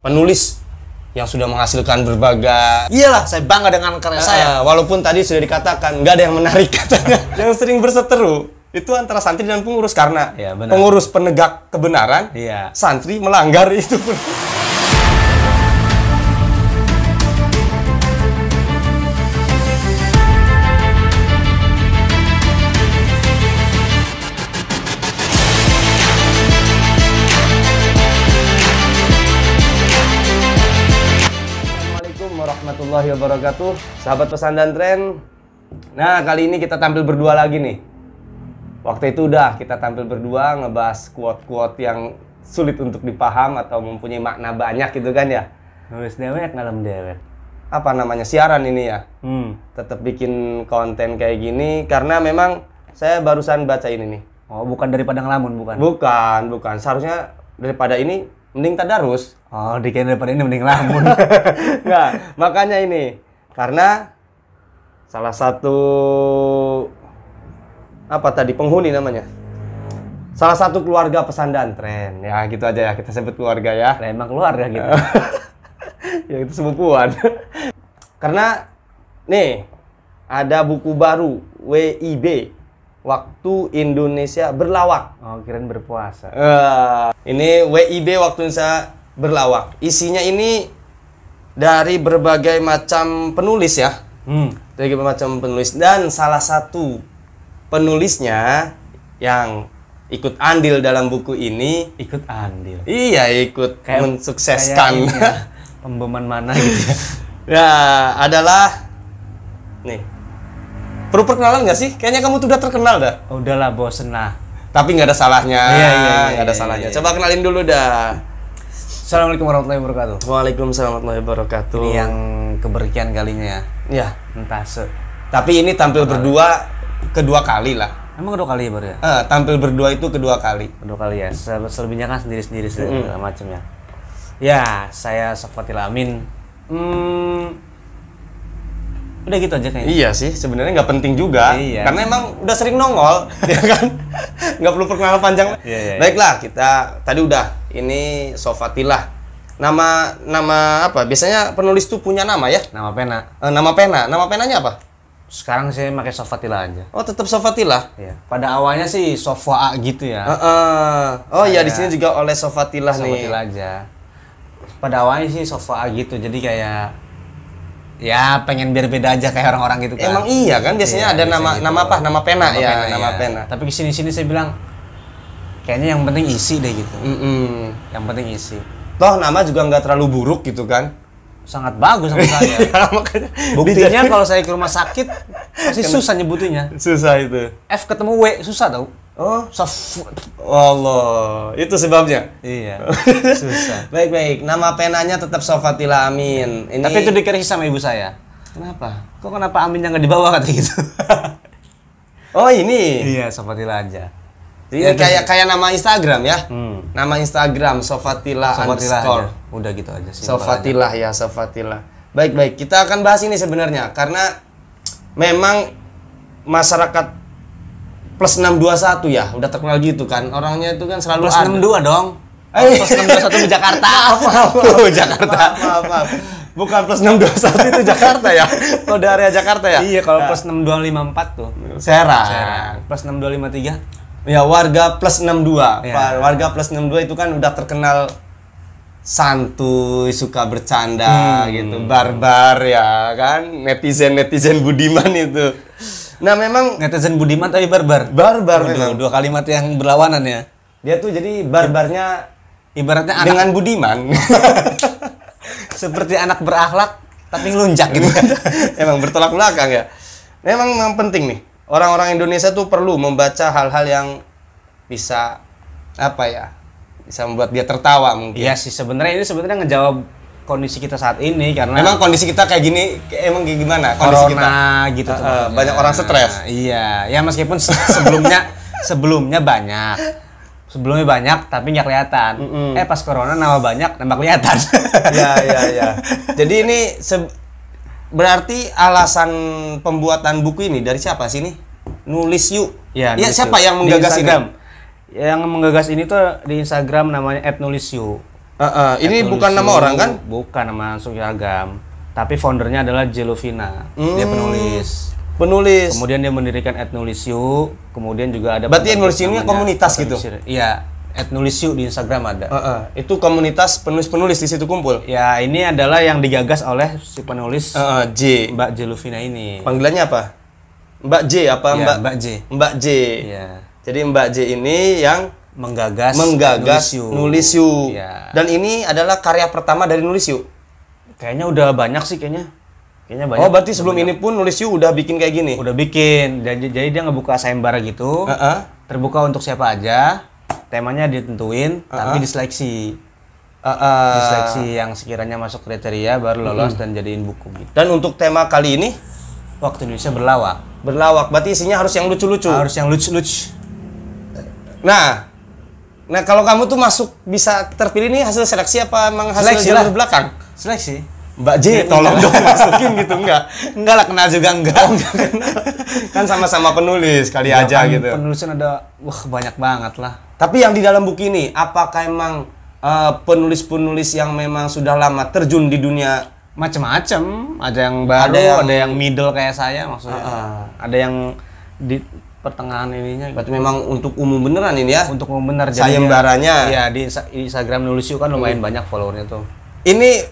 penulis yang sudah menghasilkan berbagai Iyalah, saya bangga dengan karya saya. Eh, walaupun tadi sudah dikatakan nggak ada yang menarik katanya yang sering berseteru itu antara santri dan pengurus karena benar. pengurus penegak kebenaran Iya. santri melanggar itu warahmatullahi wabarakatuh. Sahabat pesan dan tren. Nah kali ini kita tampil berdua lagi nih. Waktu itu udah kita tampil berdua ngebahas quote-quote yang sulit untuk dipaham atau mempunyai makna banyak gitu kan ya. Nulis dewek ngalem dewek. Apa namanya? Siaran ini ya? Hmm. Tetap bikin konten kayak gini karena memang saya barusan baca ini nih. Oh, bukan daripada ngelamun, bukan. Bukan, bukan. Seharusnya daripada ini mending tadarus Oh, dikira daripada ini mending ngelamun. Nggak, makanya ini karena salah satu apa tadi penghuni namanya. Salah satu keluarga pesan tren ya gitu aja ya kita sebut keluarga ya. Lah emang keluarga gitu. ya itu sepupuan. karena nih ada buku baru WIB Waktu Indonesia Berlawak. Oh, kirain berpuasa. Eh, ini WIB waktu Indonesia Berlawak. Isinya ini dari berbagai macam penulis ya. Hmm. dari berbagai macam penulis dan salah satu penulisnya yang ikut andil dalam buku ini Ikut andil. iya ikut Kayak- mensukseskan Kayak ini ya, pemboman mana gitu ya. ya adalah nih perlu perkenalan nggak sih kayaknya kamu tuh udah terkenal dah Udahlah bosen lah. tapi nggak ada salahnya Iya, iya, iya, nggak ada iya, salahnya iya. coba kenalin dulu dah Assalamualaikum warahmatullahi wabarakatuh. Waalaikumsalam warahmatullahi wabarakatuh Ini yang keberkian kalinya ya. ya Entah se. tapi ini tampil berdua kedua kali lah Emang kedua kali ya baru ya? Eh, tampil berdua itu kedua kali Kedua kali ya. Se- Selebihnya kan sendiri-sendiri segala macam ya. Ya, saya Safatil Amin. Hmm, udah gitu aja kayaknya. Iya sih, sebenarnya nggak penting juga. Iya. Karena emang udah sering nongol, ya kan? Nggak perlu perkenalan panjang. Iya, iya, iya. Baiklah, kita tadi udah. Ini Sofatilah. Nama nama apa? Biasanya penulis tuh punya nama ya? Nama pena. Eh, nama pena. Nama penanya apa? Sekarang saya pakai Sofatila aja. Oh, tetap Sofatilah. Iya. Pada awalnya sih Sofa gitu ya. Eh, eh. Oh iya, di sini juga oleh Sofatilah nih. Sofatila aja. Pada awalnya sih Sofa gitu. Jadi kayak ya pengen biar beda aja kayak orang-orang gitu kan. Emang iya kan biasanya Iya, ada biasanya nama gitu. nama apa? Nama pena ya, nama iya. pena. Tapi ke sini sini saya bilang kayaknya yang penting isi deh gitu. Mm-mm. Yang penting isi. Toh nama juga nggak terlalu buruk gitu kan? Sangat bagus sama saya. Ya, makanya Buktinya kalau saya ke rumah sakit pasti susah nyebutinnya. susah itu. F ketemu W susah tau. Oh, Sof. Allah, itu sebabnya. Iya. susah. Baik baik, nama penanya tetap Sofatila Amin. Ini Tapi itu dikasih sama ibu saya. kenapa? Kok kenapa Aminnya nggak dibawa kata gitu? Oh ini, iya, Sofatila aja. ini kayak kayak nama Instagram ya? Hmm. Nama Instagram Sofatila, Sofatila underscore. aja. Udah gitu aja sih. Sofatila ya, Sofatila. Baik baik, kita akan bahas ini sebenarnya karena memang masyarakat plus 621 ya, udah terkenal gitu kan. Orangnya itu kan selalu Plus ada. 62 dong. Eh. Plus 621 di Jakarta. Oh, Jakarta. Maaf, maaf, maaf. Bukan plus 621 itu Jakarta ya. Kode area Jakarta ya? Iya, kalau plus 6254 tuh. Serang. Serang. Plus 6253. Ya warga plus 62. Iya. Pak, Warga plus 62 itu kan udah terkenal santuy, suka bercanda Hmm. gitu, barbar ya kan, netizen-netizen budiman itu. Nah, memang Netizen Budiman tapi barbar. barbar Waduh, memang. dua kalimat yang berlawanan ya. Dia tuh jadi barbarnya Ibaratnya anak dengan budiman. seperti anak berakhlak tapi ngelunjak gitu. Emang bertolak belakang ya. Memang, memang penting nih. Orang-orang Indonesia tuh perlu membaca hal-hal yang bisa apa ya? Bisa membuat dia tertawa mungkin. Iya sih sebenarnya ini sebenarnya ngejawab kondisi kita saat ini karena Memang kondisi kita kayak gini, emang kayak gimana kondisi kita? corona gitu Eh, eh, sebenarnya. banyak orang stres. Iya, ya meskipun se- sebelumnya sebelumnya banyak. Sebelumnya banyak tapi nggak kelihatan. Mm-mm. Eh pas corona nama banyak nambah kelihatan. ya, ya, ya. Jadi ini berarti alasan pembuatan buku ini dari siapa sih ini? Nulis yuk. Iya, nulis siapa yuk. yang menggagas ini? Yang menggagas ini tuh di Instagram namanya @nulisyu. Heeh, ini At bukan nama orang kan? Bukan nama Sukyagam. Tapi foundernya adalah Jelovina. Dia Hmm. penulis. Penulis. Kemudian dia mendirikan Etnulisiu, kemudian juga ada Berarti ini namanya komunitas gitu? Iya, Etnulisiu di Instagram ada. Heeh, itu komunitas penulis-penulis di situ kumpul. Ya, ini adalah yang digagas oleh si penulis Heeh, J. Mbak Jeluvina ini. Panggilannya apa? Mbak J apa Ya, Mbak? Mbak J. Mbak J. Iya. Jadi Mbak J ini yang Menggagas menggagas Etnulisiu. Nulisiu. Iya. Dan ini adalah karya pertama dari Nulisiu. Kayaknya udah banyak sih kayaknya. Kayaknya banyak. Oh, berarti sebelum ini pun Nulisiu udah bikin kayak gini. udah bikin. Jadi, jadi dia ngebuka sayembara gitu. Heeh. Terbuka untuk siapa aja. Temanya ditentuin, tapi diseleksi. Heeh. Diseleksi yang sekiranya masuk kriteria baru lolos dan jadiin buku gitu. Dan untuk tema kali ini Waktu Indonesia berlawak. berlawak, berarti isinya harus yang lucu-lucu. Harus yang lucu-lucu. Nah, nah kalau kamu tuh masuk bisa terpilih nih hasil seleksi apa emang hasil Seleksi jalur lah. belakang? Seleksi. Mbak J, tolong dong masukin gitu enggak? Enggak lah kenal juga enggak. kan sama-sama penulis kali Ya aja kan, gitu. Penulisan ada wah banyak banget lah. Tapi yang di dalam buku ini, apakah emang eh, penulis-penulis yang memang sudah lama terjun di dunia Macem-macem, ada yang baru, Ada ada yang- yang, middle kayak saya maksudnya. Ah. Ada yang di pertengahan ininya gitu. berarti memang untuk umum beneran ini ya? untuk mau benar Sayembaranya. Iya, di Insta- Instagram Nulisiu kan lumayan banyak followernya tuh. Ini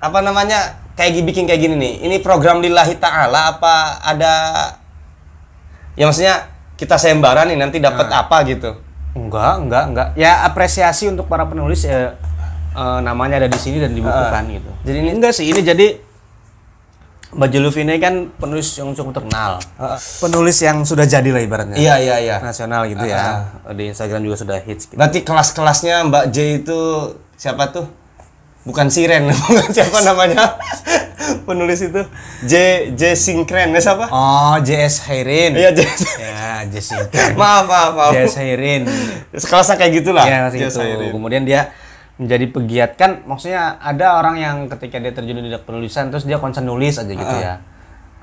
apa namanya? Kayak bikin kayak gini nih. Ini program lillahi taala apa ada ya maksudnya kita sayembara nih nanti dapat apa gitu. Enggak, enggak, enggak. Ya apresiasi untuk para penulis ya eh, namanya ada di sini dan dibukukan gitu. Jadi ini Enggak sih, ini jadi Mbak Jelufi ini kan penulis yang cukup terkenal. Penulis yang sudah jadi lah ibaratnya. Iya iya iya. Nasional gitu ya. Di Instagram juga sudah hits gitu. Berarti kelas-kelasnya Mbak J itu siapa tuh? Bukan Siren, bukan siapa namanya? Penulis itu J J Sinkren, siapa? Oh, JS Hairin. Iya J. Ya, Jessica. maaf maaf maaf. JS Hairin. Kelasnya kayak gitulah. Iya, J gitu. Kemudian dia menjadi pegiat kan maksudnya ada orang yang ketika dia terjun di penulisan terus dia konsen nulis aja gitu ya.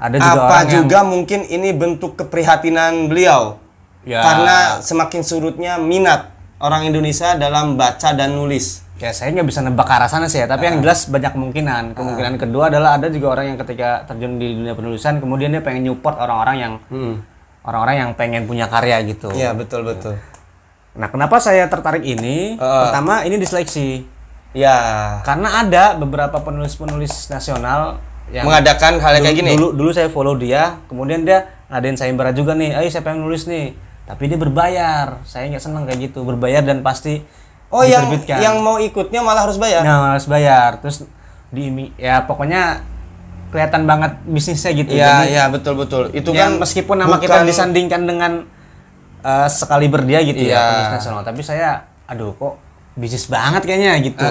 Ada juga Apa orang yang juga mungkin ini bentuk keprihatinan beliau? Ya. Karena semakin surutnya minat orang Indonesia dalam baca dan nulis. ya saya nggak bisa nebak ke arah sana sih ya, tapi yang jelas banyak kemungkinan. Kemungkinan kedua adalah ada juga orang yang ketika terjun di dunia penulisan kemudian dia pengen nyupport orang-orang yang orang-orang yang pengen punya karya gitu. Iya betul betul. Nah, kenapa saya tertarik ini? Pertama, ini diseleksi. Ya Karena ada beberapa penulis-penulis nasional yang mengadakan hal yang kayak gini. Dulu dulu saya follow dia, kemudian dia ngadain sayembara juga nih. Ayo siapa yang nulis nih? Tapi dia berbayar. Saya nggak seneng kayak gitu, berbayar dan pasti Oh yang yang mau ikutnya malah harus bayar. Nah, harus bayar. Terus di ya pokoknya kelihatan banget bisnisnya gitu. Iya Jadi, iya betul betul. Itu ya, kan meskipun nama kita bukan- disandingkan dengan eh, sekali berdia gitu Iya. ya penulis nasional, tapi saya aduh kok bisnis banget kayaknya gitu.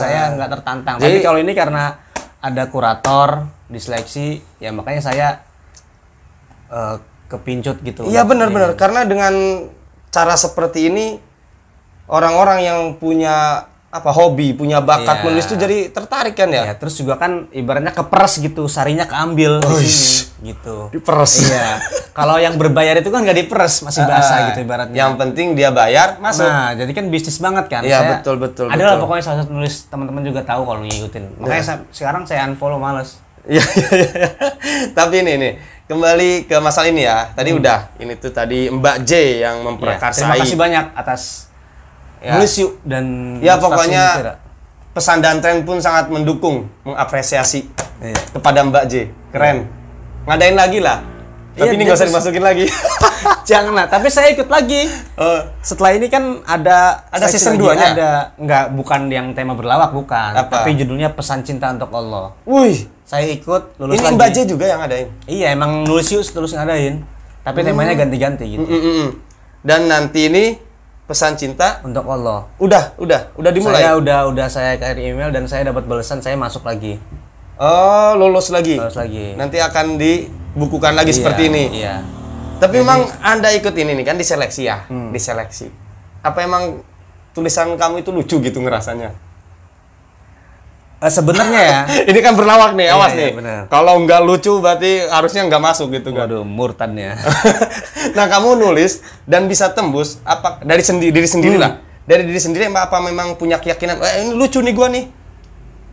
Saya nggak tertantang. tapi Jadi- kalau ini karena ada kurator diseleksi, ya makanya saya eh, kepincut gitu. Iya benar-benar karena dengan cara seperti ini orang-orang yang punya apa hobi, punya bakat Iya. menulis itu jadi tertarik kan ya? Ya, terus juga kan ibaratnya keperes gitu, sarinya keambil di sini gitu. Diperes. Iya. Kalau yang berbayar itu kan nggak diperes, masih basah Ah, gitu ibaratnya. Yang penting dia bayar masuk. Nah, jadi kan bisnis banget kan. Iya, Saya- betul, betul, Ada lah. Iya. pokoknya salah satu nulis teman-teman juga tahu kalau ngikutin. Makanya saya- sekarang saya unfollow males. Iya iya iya. Tapi ini nih kembali ke masalah ini ya. Tadi udah ini tuh tadi Mbak J yang Ya, memprakarsai. terima kasih banyak atas Ya. nulis yuk dan Ya pokoknya pesan dan tren pun sangat mendukung, mengapresiasi Iya. kepada Mbak J. Keren. Ngadain lagi lah. Tapi Iya, ini nggak usah dimasukin lagi. Jangan lah, tapi saya ikut lagi. Oh, Setelah ini kan ada Ada season lagi, duanya? Ada enggak bukan yang tema berlawak bukan, Apa? tapi judulnya pesan cinta untuk Allah. wih. Saya ikut lulus Ini lagi. Mbak J juga yang ngadain. Iya, emang nulis yuk terus ngadain. Tapi temanya ganti-ganti gitu. Mm, mm, mm. Dan nanti ini pesan cinta Untuk Allah. udah udah udah dimulai. Saya udah udah saya kirim email dan saya dapat balasan saya masuk lagi. Oh, lulus lagi. Terus lagi. Nanti akan dibukukan lagi Iya, seperti ini. Iya. Tapi memang Anda ikut ini nih kan diseleksi ya, Hmm. diseleksi. Apa emang tulisan kamu itu lucu gitu ngerasanya? Eh, sebenarnya ya. ini kan berlawak nih, awas Iya, iya, nih. benar. Kalau nggak lucu berarti harusnya nggak masuk gitu kan. Waduh, murtadnya. nah kamu nulis dan bisa tembus apa dari sendiri diri sendiri Hmm. lah dari diri sendiri apa memang punya keyakinan eh, ini lucu nih gua nih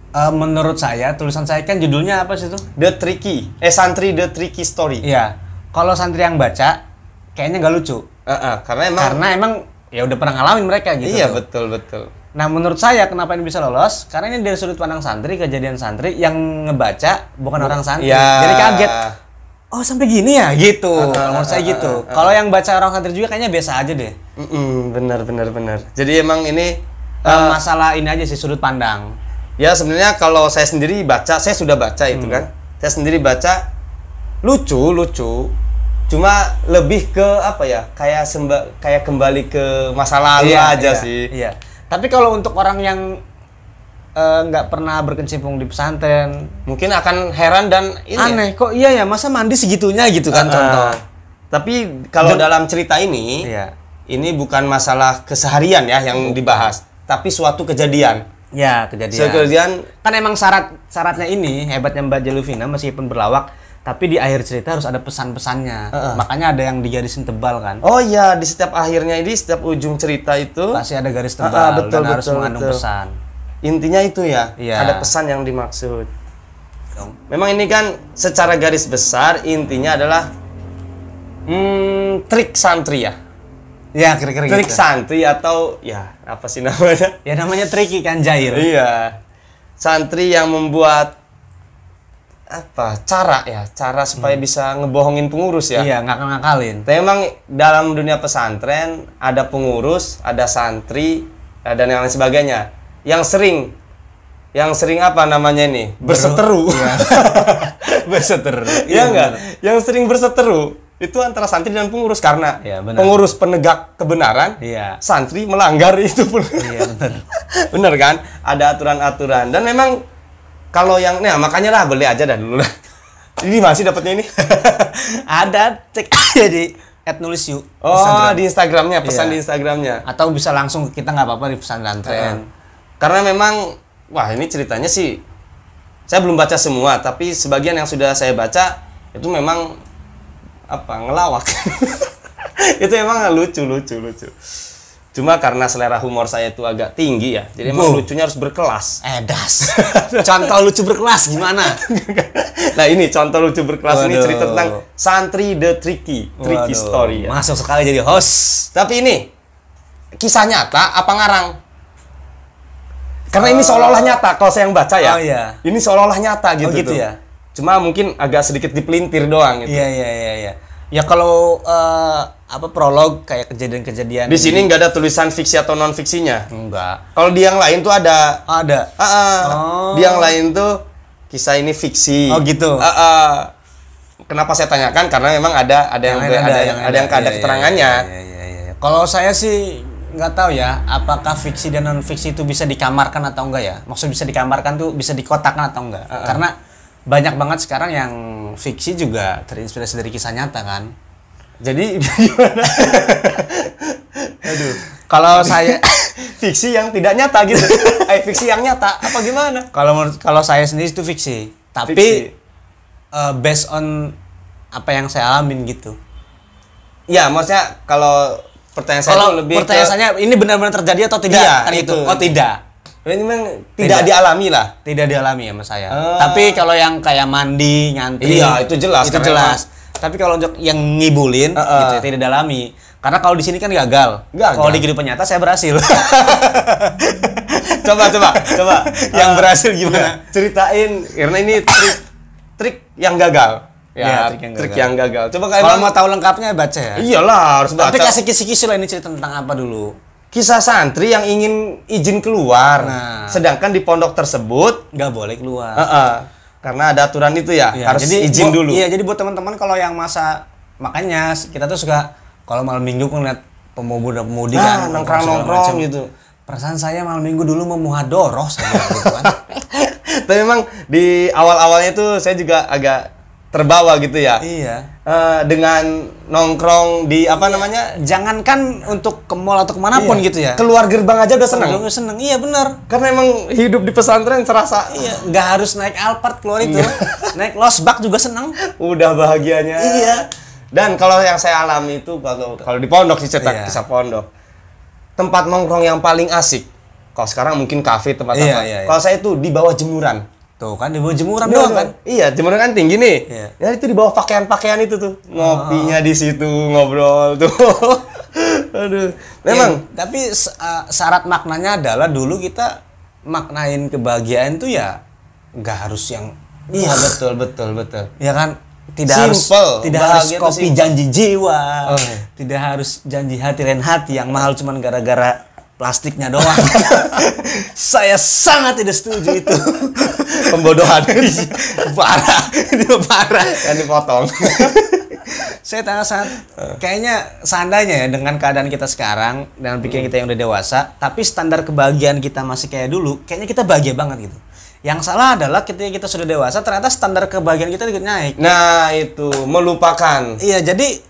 Eh, menurut saya tulisan saya kan judulnya apa sih itu? The Tricky eh santri The Tricky Story Iya. Kalau santri yang baca kayaknya nggak lucu. Heeh, karena emang Karena emang ya udah pernah ngalamin mereka gitu. iya tuh. betul betul Nah, menurut saya kenapa ini bisa lolos? Karena ini dari sudut pandang santri, kejadian santri yang ngebaca bukan orang santri. Iya. Jadi kaget. Oh, sampai gini ya? Gitu. Kalau menurut saya gitu. Kalau yang baca orang santri juga kayaknya biasa aja deh. Mm-mm, benar benar benar jadi emang ini eh, masalah ini aja sih sudut pandang. ya sebenarnya kalau saya sendiri baca saya sudah baca Hmm. itu kan saya sendiri baca lucu lucu cuma lebih ke apa ya kayak semba kayak kembali ke masa lalu aja iya, sih Iya. Tapi kalau untuk orang yang eh, nggak pernah berkecimpung di pesantren, mungkin akan heran dan ini ya, aneh kok iya ya? Masa mandi segitunya gitu kan Ah, contoh. tapi kalau dalam cerita ini Iya. ini bukan masalah keseharian ya yang dibahas tapi suatu kejadian. Ya, kejadian. suatu kejadian. Kan emang syarat syaratnya ini hebatnya Mbak Jeluvina meskipun berlawak tapi di akhir cerita harus ada pesan-pesannya. Makanya ada yang digarisin tebal kan. Oh iya di setiap akhirnya ini setiap ujung cerita itu pasti ada garis tebal ah, betul, dan harus betul, mengandung betul. pesan intinya itu ya Iya. ada pesan yang dimaksud. Memang ini kan secara garis besar intinya adalah hmm, trik santri ya. Ya kira-kira trik gitu santri atau ya apa sih namanya? Ya namanya tricky kan jair. Iya. Santri yang membuat apa cara ya cara supaya bisa ngebohongin pengurus ya. Iya nggak ngakalin Tapi memang dalam dunia pesantren ada pengurus, ada santri, eh, dan yang lain sebagainya. Yang sering, yang sering apa namanya ini? Berseteru. berseter Iya enggak? Yang sering berseteru itu antara santri dan pengurus karena Iya, benar. pengurus penegak kebenaran, iya santri melanggar itu pun. iya benar Bener kan? Ada aturan-aturan dan memang kalau yang nah makanya lah beli aja dah dulu lah. Ini masih dapatnya ini. ada cek aja di at nulis yuk Oh, Instagram. di Instagramnya, pesan Iya. di Instagramnya. atau bisa langsung ke kita nggak apa-apa di pesantren Karena memang wah ini ceritanya sih saya belum baca semua, tapi sebagian yang sudah saya baca itu memang apa ngelawak. itu emang lucu lucu lucu. Cuma karena selera humor saya itu agak tinggi ya, jadi emang Bu. lucunya harus berkelas. edas contoh lucu berkelas gimana nah ini contoh lucu berkelas ini Waduh. cerita tentang santri the tricky, tricky Waduh, story ya. masuk sekali jadi host Tapi ini kisah nyata apa ngarang? Karena ini seolah-olah nyata kalau saya yang baca ya. Oh, iya. Ini seolah-olah nyata gitu, gitu tuh. ya? Cuma mungkin agak sedikit dipelintir doang gitu. Iya iya iya iya. Ya kalau eh, apa prolog kayak kejadian-kejadian Di sini nggak ada tulisan fiksi atau non fiksinya. enggak Kalau di yang lain tuh ada. ada. Ah, ah. Oh. Di yang lain tuh kisah ini fiksi. Oh, gitu. Ah, ah. Kenapa saya tanyakan? Karena memang ada ada yang, ada, yang ada yang ada keterangannya. iya, iya, iya, iya. Kalau saya sih nggak tahu ya, apakah fiksi dan non fiksi itu bisa dikamarkan atau enggak ya? Maksud bisa dikamarkan tuh bisa dikotakkan atau enggak? Karena banyak banget sekarang yang fiksi juga terinspirasi dari kisah nyata kan. Jadi gimana? Aduh. Kalau saya fiksi yang tidak nyata gitu. eh fiksi yang nyata apa gimana? kalau kalau saya sendiri itu fiksi, tapi Fiksi. eh, based on apa yang saya alamin gitu. Ya, maksudnya kalau pertanyaan saya Kalau lebih pertanyaan ke, saya ini benar-benar terjadi atau tidak? Iya, kan itu. itu. Oh tidak. ini memang tidak, Tidak. dialami lah. Tidak dialami ya mas saya. Ah. Tapi kalau yang kayak mandi, nyantai, Iya, itu jelas, Itu jelas. Tapi kalau untuk yang ngibulin, Ah, ah. gitu ya, tidak dialami. Karena kalau di sini kan gagal. Gagal. Kalau di kehidupan nyata saya berhasil. coba coba coba Yang Eh, berhasil gimana? ya, ceritain karena ini trik trik yang gagal. Iya, Ya, trik yang trik gagal. yang gagal. Coba kalau mau tahu lengkapnya baca ya. iyalah harus baca. Tapi kasih kisi-kisi lah ini cerita tentang apa dulu. kisah santri yang ingin izin keluar, Nah. sedangkan di pondok tersebut Nggak boleh keluar. eh, eh, karena ada aturan itu ya, Iya, harus jadi izin bu- dulu. Iya, jadi buat teman-teman kalau yang masa makanya kita tuh suka kalau malam minggu ngeliat pemuda-pemudi Ah, kan nongkrong-nongkrong segala macam. gitu. Perasaan saya malam minggu dulu mau muhadoroh sama gitu kan. Tapi memang di awal-awalnya itu saya juga agak terbawa gitu ya. iya. Eh, dengan nongkrong di apa namanya? Jangankan untuk ke mall atau ke mana pun Iya. gitu ya. Keluar gerbang aja udah seneng. Seneng. seneng. Iya benar. Karena emang hidup di pesantren serasa Iya, nggak harus naik Alphard keluar itu. naik Losbak juga seneng. udah bahagianya. Iya. Dan kalau yang saya alami itu kalau kalau di pondok sih cetak Iya. kisah pondok. tempat nongkrong yang paling asik. Kalau sekarang mungkin kafe tempat Iya, iya, iya. Kalau saya itu di bawah jemuran. Tuh kan di bawah jemuran Iya, doang kan. Iya, jemuran kan tinggi nih. Iya. Ya itu di bawah pakaian-pakaian itu tuh. Ngopinya di situ, ngobrol tuh. Aduh. Memang Iya, tapi uh, syarat maknanya adalah dulu kita maknain kebahagiaan tuh ya nggak harus yang Iya, betul, betul, betul. ya kan tidak harus Simple. tidak harus Bahagia tuh kopi simple. janji jiwa Oh. tidak harus janji hati lain hati yang mahal cuman gara-gara plastiknya doang. Saya sangat tidak setuju itu. Pembodohan. parah. Ini parah. Kan dipotong. saya tanya sangat kayaknya seandainya ya dengan keadaan kita sekarang dengan pikiran kita yang udah dewasa tapi standar kebahagiaan kita masih kayak dulu kayaknya kita bahagia banget gitu. Yang salah adalah ketika kita sudah dewasa ternyata standar kebahagiaan kita ikut naik. Nah, itu. Melupakan. iya jadi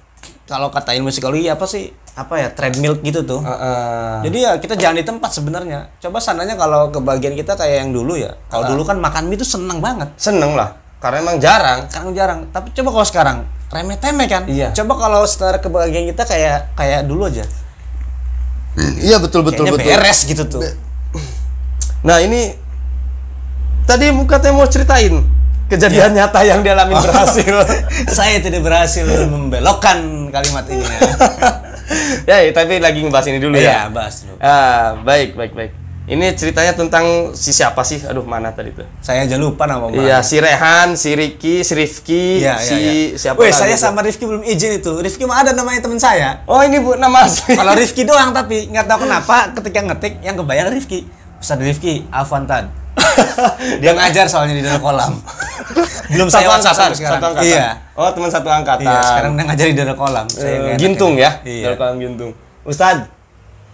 kalau kata ilmu psikologi apa sih apa ya treadmill gitu tuh Heeh. jadi ya kita jangan di tempat sebenarnya coba seandainya kalau kebahagiaan kita kayak yang dulu ya kalau dulu kan makan mie itu seneng banget seneng lah. Karena emang jarang. sekarang jarang tapi coba kalau sekarang remeh temeh kan Iya. coba kalau standar kebahagiaan kita kayak kayak dulu aja Iya betul betul Kayaknya betul. beres gitu tuh. Nah ini tadi katanya mau ceritain kejadian nyata yang dialami berhasil. Saya tidak berhasil membelokkan kalimat ini. ya, Ya. tapi lagi ngebahas ini dulu ya. Iya, bahas dulu. Ah, baik baik baik. Ini ceritanya tentang si siapa sih? Aduh mana tadi tuh? Saya aja lupa nama Mbak. Iya, si Rehan, si Ricky, si Rifki, Iya, si iya, iya. siapa Weh, saya tuh? sama Rifki belum izin itu. Rifki mah ada namanya teman saya. Oh ini bu nama asli. Kalau Rifki doang tapi nggak tahu kenapa ketika ngetik yang kebayang Rifki. Ustaz Rifki Avantad. Dia ngajar soalnya di dalam kolam. belum saya satu WhatsApp angkatan, sekarang. satu angkatan. Iya. Oh teman satu angkatan. Iya, sekarang dia ngajar di dalam kolam. Saya enak gintung ya, Iya. dalam kolam gintung. Ustad,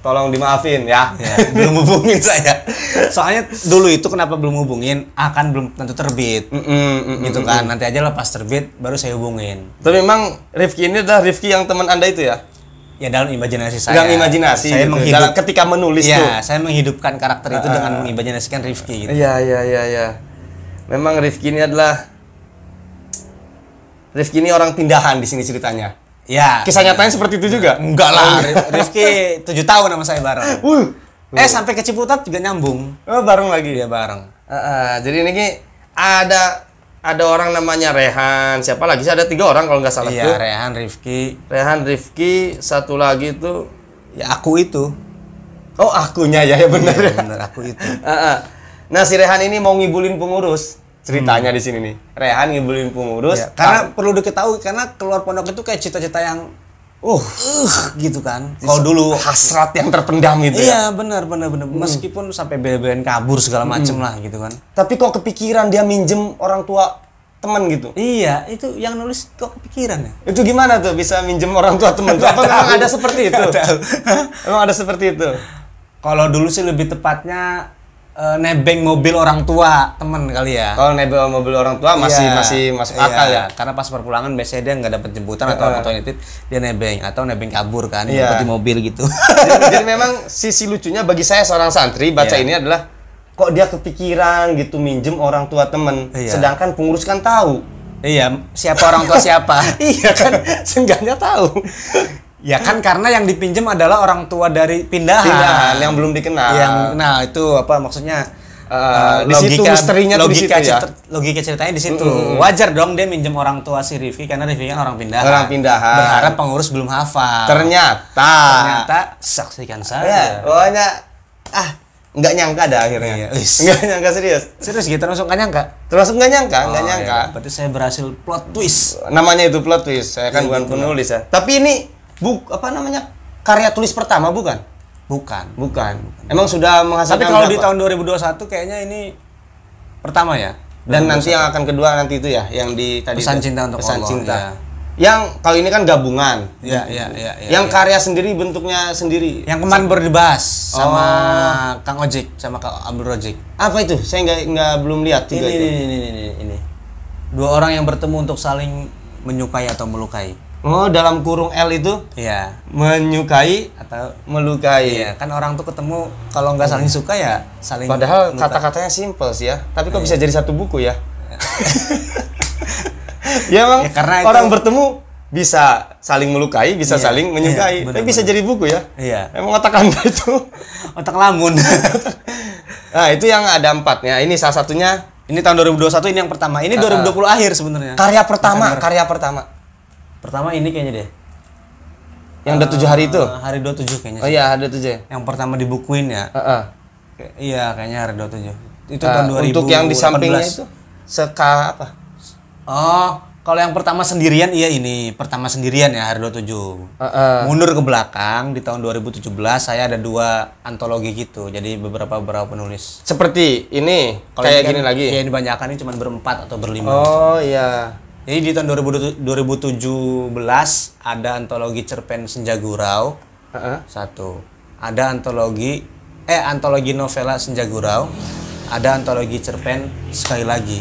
tolong dimaafin ya. Ya, belum hubungin saya. Soalnya dulu itu kenapa belum hubungin? Akan belum tentu terbit. Mm, mm, mm, gitu mm, kan. mm. Nanti aja lah pas terbit baru saya hubungin. Tapi memang Rifki ini adalah Rifki yang teman anda itu ya? Ya dalam imajinasi saya. Dalam imajinasi. Saya gitu. menghidup Dalam- ketika menulis Iya, tuh. saya menghidupkan karakter itu Ah, dengan mengimajinasikan Rifki gitu. Iya iya iya iya. Memang Rifki ini adalah Rifki ini orang pindahan di sini ceritanya. Ya. Kisah nyatanya seperti itu juga? Enggak lah, Rif- Rifki 7 tahun sama saya bareng. Wuh. Eh sampai ke Ciputat juga nyambung. Oh, bareng lagi. Iya bareng. Ah, ah. jadi ini ada ada orang namanya Rehan. Siapa lagi sih? Ada tiga orang kalau nggak salah Iya, tuh. Rehan, Rifki, Rehan, Rifki, satu lagi tuh. ya aku itu. Oh akunya ya, ya benar. Iya, bener aku itu. Ah, ah. Nah si Rehan ini mau ngibulin pengurus. Ceritanya di sini nih. Rehan ngibulin pengurus. Ya, karena perlu diketahui karena keluar pondok itu kayak cita-cita yang uh, uh gitu kan. Kalau dulu hasrat yang terpendam itu ya. Iya benar benar benar meskipun sampai bela-belain kabur segala macem lah gitu kan. Tapi kok kepikiran dia minjem orang tua teman gitu. Iya itu yang nulis kok kepikiran ya. Itu gimana tuh bisa minjem orang tua teman? tuh? Apa memang ada seperti itu? Emang ada seperti itu? Kalau dulu sih lebih tepatnya eh, nebeng mobil orang tua temen kali ya. Kalau nebel mobil orang tua masih Iya, masih masuk iya. akal ya. Karena pas perpulangan biasanya dia nggak dapet jemputan atau atau nitip dia nebeng atau nebeng kabur kan, Iya. jemput di mobil gitu. jadi, jadi memang sisi lucunya bagi saya seorang santri baca Iya. ini adalah kok dia kepikiran gitu minjem orang tua temen, Iya. sedangkan pengurus kan tahu. iya, siapa orang tua siapa? iya kan, seenggaknya tahu. Ya kan karena yang dipinjam adalah orang tua dari pindahan. Pindahan yang belum dikenal. Yang nah itu apa maksudnya? Eh, eh, di situ misterinya tuh di logika situ ya. cerita- logika ceritanya di situ. Wajar dong dia minjem orang tua si Rifki karena Rifki kan orang pindahan. Orang pindahan. Berharap pengurus belum hafal. Ternyata. Ternyata saksikan Ya, saja. pokoknya ah nggak nyangka dah akhirnya. Iya. Nggak nyangka serius. Serius gitu langsung gak nyangka? Termasuk nggak nyangka, nggak Oh, nyangka. iya. Berarti saya berhasil plot twist. Namanya itu plot twist. Saya kan Iya, bukan gitu penulis ya. Tapi ini buk apa namanya? Karya tulis pertama bukan? Bukan. Bukan. Emang sudah menghasilkan Tapi kalau di berapa? tahun 2021 kayaknya ini pertama ya. dan nanti yang akan kedua nanti itu ya yang di tadi Pesan itu. cinta untuk pesan Allah, cinta. iya. Yang kalau ini kan gabungan. Iya, iya, iya. iya, yang iya. karya sendiri bentuknya sendiri. yang kemarin baru dibahas sama Oh. Kang Ojek sama Kang Abdul Rojik. Apa itu? Saya nggak nggak belum lihat Ini, juga ini, itu. ini, ini, ini, ini. Dua orang yang bertemu untuk saling menyukai atau melukai. Oh, dalam kurung L itu Iya. menyukai, Atau melukai. iya, kan orang tuh ketemu kalau nggak saling suka ya saling Padahal kata-katanya simple sih ya. Tapi kok bisa Iya. jadi satu buku ya? ya emang Ya, karena itu- orang bertemu bisa saling melukai, bisa Iya, saling iya, menyukai. benar, Tapi bisa jadi buku ya. Iya. Emang otak anda itu. Otak lamun. Nah, itu yang ada empatnya. Ini salah satunya ini tahun 2021 ini yang pertama. Ini 2020 akhir sebenarnya. karya pertama, karya pertama. Pertama ini kayaknya deh. Yang udah tujuh hari itu. Eh, hari 27 kayaknya. Oh iya, ada tujuh. Yang pertama dibukuin ya. Heeh. Kayak- Iya, kayaknya hari 27. Itu Nah, tahun 2018. untuk yang di sampingnya itu seka apa? Oh, kalau yang pertama sendirian iya ini. Pertama sendirian ya hari 27. Heeh. Mundur ke belakang di tahun 2017 saya ada dua antologi gitu. Jadi beberapa beberapa penulis. Seperti ini, Kalau kayak ini kan- gini lagi. Ya ini banyakan ini cuma berempat atau berlima. Oh iya. Jadi di tahun 2000 2017 ada antologi cerpen Senja Gurau Heeh. satu. Ada antologi eh antologi novela Senja Gurau. Ada antologi cerpen sekali lagi.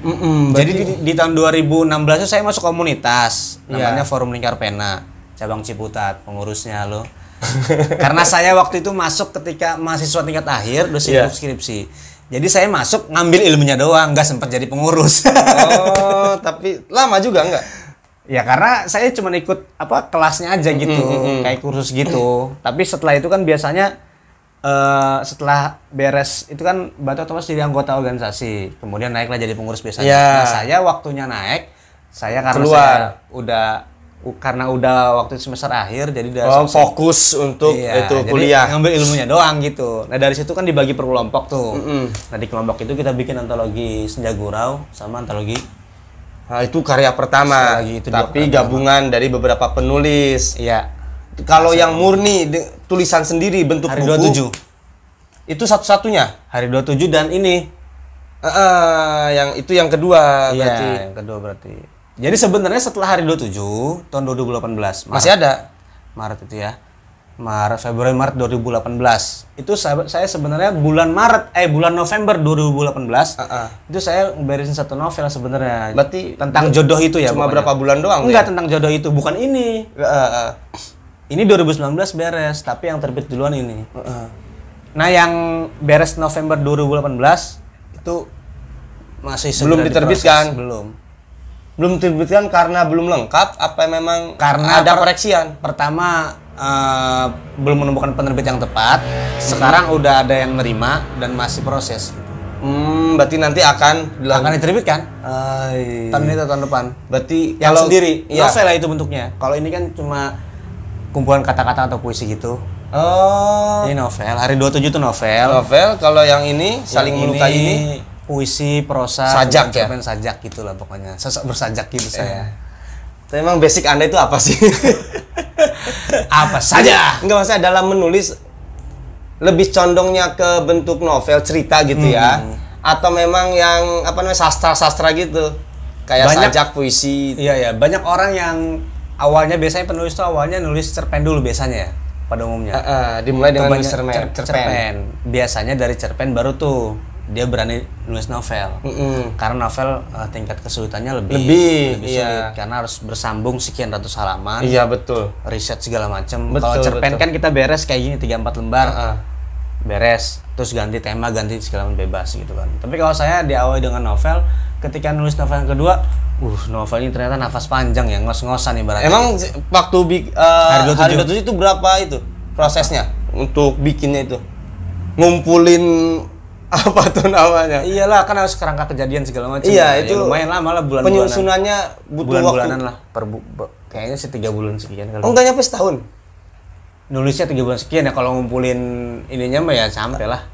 Mm-mm, Jadi di, di tahun 2016 itu saya masuk komunitas Iya. namanya Forum Lingkar Pena cabang Ciputat pengurusnya lo. Karena saya waktu itu masuk ketika mahasiswa tingkat akhir udah Iya. sibuk skripsi. Jadi saya masuk ngambil ilmunya doang, nggak sempat jadi pengurus. Oh, tapi lama juga enggak? ya karena saya cuma ikut apa kelasnya aja gitu, kayak kursus gitu. Tapi setelah itu kan biasanya eh setelah beres itu kan batu otomatis jadi anggota organisasi, kemudian naiklah jadi pengurus biasanya. Ya. Nah saya waktunya naik, saya karena Keluar. saya udah karena udah waktu semester akhir jadi udah Oh, fokus untuk Iya, itu kuliah. ngambil ilmunya doang gitu. Nah dari situ kan dibagi per kelompok tuh. Mm-mm. Nah di kelompok itu kita bikin antologi Senja Gurau sama antologi Nah, itu karya pertama. Lagi, itu tapi gabungan dari beberapa penulis. Iya Kalau yang murni tulisan sendiri bentuk hari buku 27 itu satu-satunya. hari 27 dan ini Eh, eh, yang itu yang kedua Iya, berarti. yang kedua berarti. Jadi sebenarnya setelah hari 27 tahun 2018 Maret, Masih ada. Maret itu ya. Maret Februari Maret 2018. Itu saya, sebenarnya bulan Maret eh bulan November 2018 Heeh. itu saya beresin satu novel sebenarnya. Berarti tentang jodoh itu ya Cuma pokoknya. berapa bulan doang? Enggak tentang jodoh itu, bukan ini. Eh, eh. Ini 2019 beres, tapi yang terbit duluan ini. Nah, yang beres November 2018 itu masih Belum diterbitkan? diproses. Belum. Belum diterbitkan karena belum lengkap apa memang Karena ada per- koreksian? Pertama eh, belum menemukan penerbit yang tepat. Sekarang udah ada yang nerima dan masih proses. Hmm, berarti nanti akan Akan diterbitkan Ai. tahun ini atau tahun depan. Berarti Yang kalau sendiri, Iya. novel lah itu bentuknya. Kalau ini kan cuma kumpulan kata-kata atau puisi gitu. Oh, Ini novel. Hari 27 itu novel. novel kalau yang ini saling Yang melukai ini puisi, prosa, Sajak ya? sajak gitulah pokoknya. Sosok bersajak gitu saya. Tapi emang basic Anda itu apa sih? Apa saja? Enggak masalah dalam menulis lebih condongnya ke bentuk novel cerita gitu ya. Hmm. Atau memang yang apa namanya sastra-sastra gitu. Kayak Banyak- sajak puisi. Iya ya, banyak orang yang awalnya biasanya penulis tuh awalnya nulis cerpen dulu biasanya ya pada umumnya. Eh, eh, dimulai dengan cerpen. cer- cerpen. Biasanya dari cerpen baru tuh dia berani nulis novel. Mm-mm. Karena novel eh, tingkat kesulitannya lebih Lebih, lebih iya. sulit karena harus bersambung sekian ratus halaman. Iya betul. riset segala macam. Kalau cerpen betul. kan kita beres kayak gini 3 4 lembar. Heeh. Beres, terus ganti tema, ganti segala macam bebas gitu kan. Tapi kalau saya diawali dengan novel, ketika nulis novel yang kedua, uh novel ini ternyata nafas panjang ya, ngos-ngosan ibaratnya. Emang si- waktu eh, Hari hari 27. 27. itu berapa itu prosesnya untuk bikinnya itu? Ngumpulin apa tuh namanya? Iyalah kan harus kerangka kejadian segala macam. Iya, Ya, itu lumayan lama lah bulan Penyusunannya butuh bulan-bulanan waktu. lah. Per bu- bu- kayaknya sih tiga bulan sekian kali. Oh, enggak nyampe setahun. Nulisnya tiga bulan sekian ya kalau ngumpulin ininya mah ya sampai lah.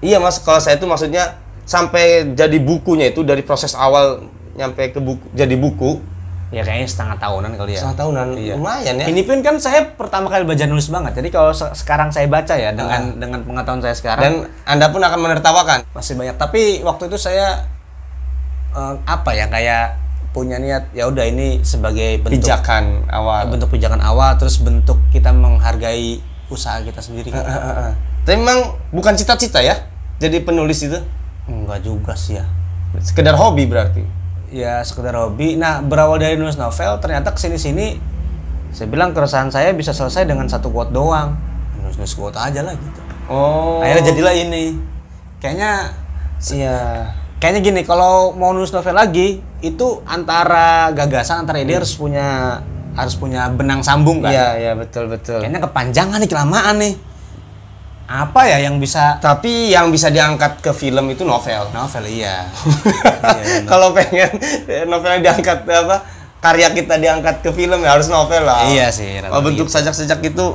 Iya mas, kalau saya itu maksudnya sampai jadi bukunya itu dari proses awal nyampe ke buku jadi buku Ya kayaknya setengah tahunan kali ya. setengah tahunan Iya. lumayan ya. Ini pun kan saya pertama kali belajar nulis banget. Jadi kalau se- sekarang saya baca ya dengan dengan pengetahuan saya sekarang Dan anda pun akan menertawakan. masih banyak. Tapi waktu itu saya eh, apa ya kayak punya niat ya udah ini sebagai bentuk Pijakan awal. bentuk pijakan awal terus bentuk kita menghargai usaha kita sendiri. kan. Tapi memang bukan cita-cita ya jadi penulis itu. Enggak juga sih ya. Sekedar hobi berarti. Ya sekedar hobi. Nah berawal dari nulis novel ternyata ke sini-sini saya bilang keresahan saya bisa selesai dengan satu quote doang. Nulis-nulis quote aja lah gitu. Oh. Akhirnya jadilah ini. Kayaknya Iya. kayaknya gini kalau mau nulis novel lagi itu antara gagasan antara ide harus punya harus punya benang sambung kan Iya, iya betul betul. kayaknya kepanjangan nih kelamaan nih apa ya yang bisa Tapi yang bisa diangkat ke film itu novel. novel iya Iya. Kalau pengen novelnya diangkat apa karya kita diangkat ke film ya harus novel lah. iya sih Oh, bentuk sajak-sajak itu.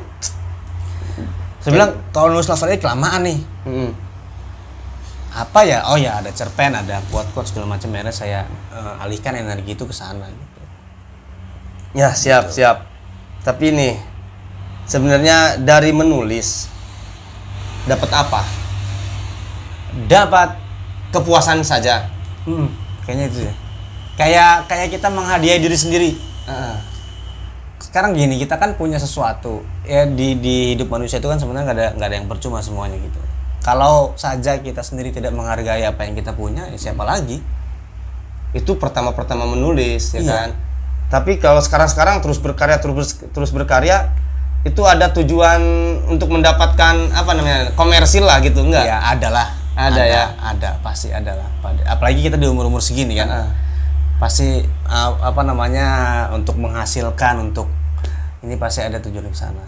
saya bilang kalau nulis novelnya kelamaan nih Mm. apa ya oh ya ada cerpen ada quote quote segala macam akhirnya saya eh, alihkan energi itu ke sana gitu Ya siap siap. Tapi nih sebenarnya dari menulis dapat apa? dapat Kepuasan saja. Hmm, kayaknya itu ya kayak kayak kita menghadiahi diri sendiri Heeh. sekarang gini kita kan punya sesuatu ya di di hidup manusia itu kan sebenarnya nggak ada nggak ada yang percuma semuanya gitu kalau saja kita sendiri tidak menghargai apa yang kita punya ya siapa lagi Itu pertama-pertama menulis ya Iya. kan. Tapi kalau sekarang-sekarang terus berkarya terus terus berkarya itu ada tujuan untuk mendapatkan apa namanya komersil lah gitu enggak? ya ada lah Ada ya? ada pasti ada lah Pada- apalagi kita di umur umur segini kan Heeh. pasti uh, apa namanya untuk menghasilkan untuk ini pasti ada tujuan ke sana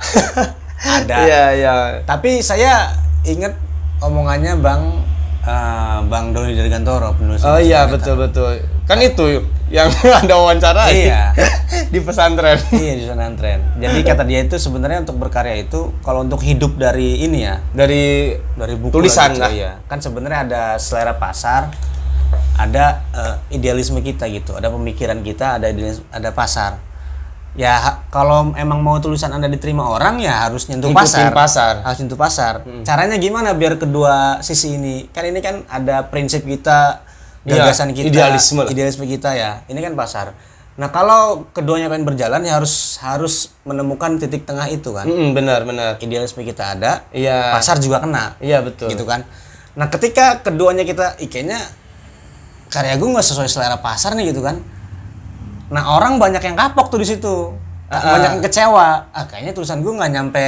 ada Iya iya. Tapi saya ingat omongannya Bang eh, Bang Doni dari Gantoro penulis. Oh iya betul betul. Kan itu yang ada wawancara Iya. di pesantren. Iya di pesantren. Jadi kata dia itu sebenarnya untuk berkarya itu kalau untuk hidup dari ini ya Dari dari buku Tulisan gitu, lah. Iya. Kan sebenarnya ada selera pasar, ada eh, idealisme kita gitu, ada pemikiran kita, ada idealis- ada pasar. Ya kalau emang mau tulisan Anda diterima orang ya harus nyentuh Ngikutin pasar. pasar. Harus nyentuh pasar. Caranya gimana biar kedua sisi ini? Kan ini kan ada prinsip kita, Iya, gagasan kita, idealisme lah. idealisme kita ya. Ini kan pasar. Nah, kalau keduanya pengen berjalan ya harus harus menemukan titik tengah itu kan. Mm, benar benar. Idealisme kita ada, Iya. pasar juga kena Iya betul. gitu kan nah ketika keduanya kita "Ih, kayaknya karya gue nggak sesuai selera pasar nih gitu kan nah orang banyak yang kapok tuh di situ. Ah, banyak yang kecewa. Ah kayaknya tulisan gue nggak nyampe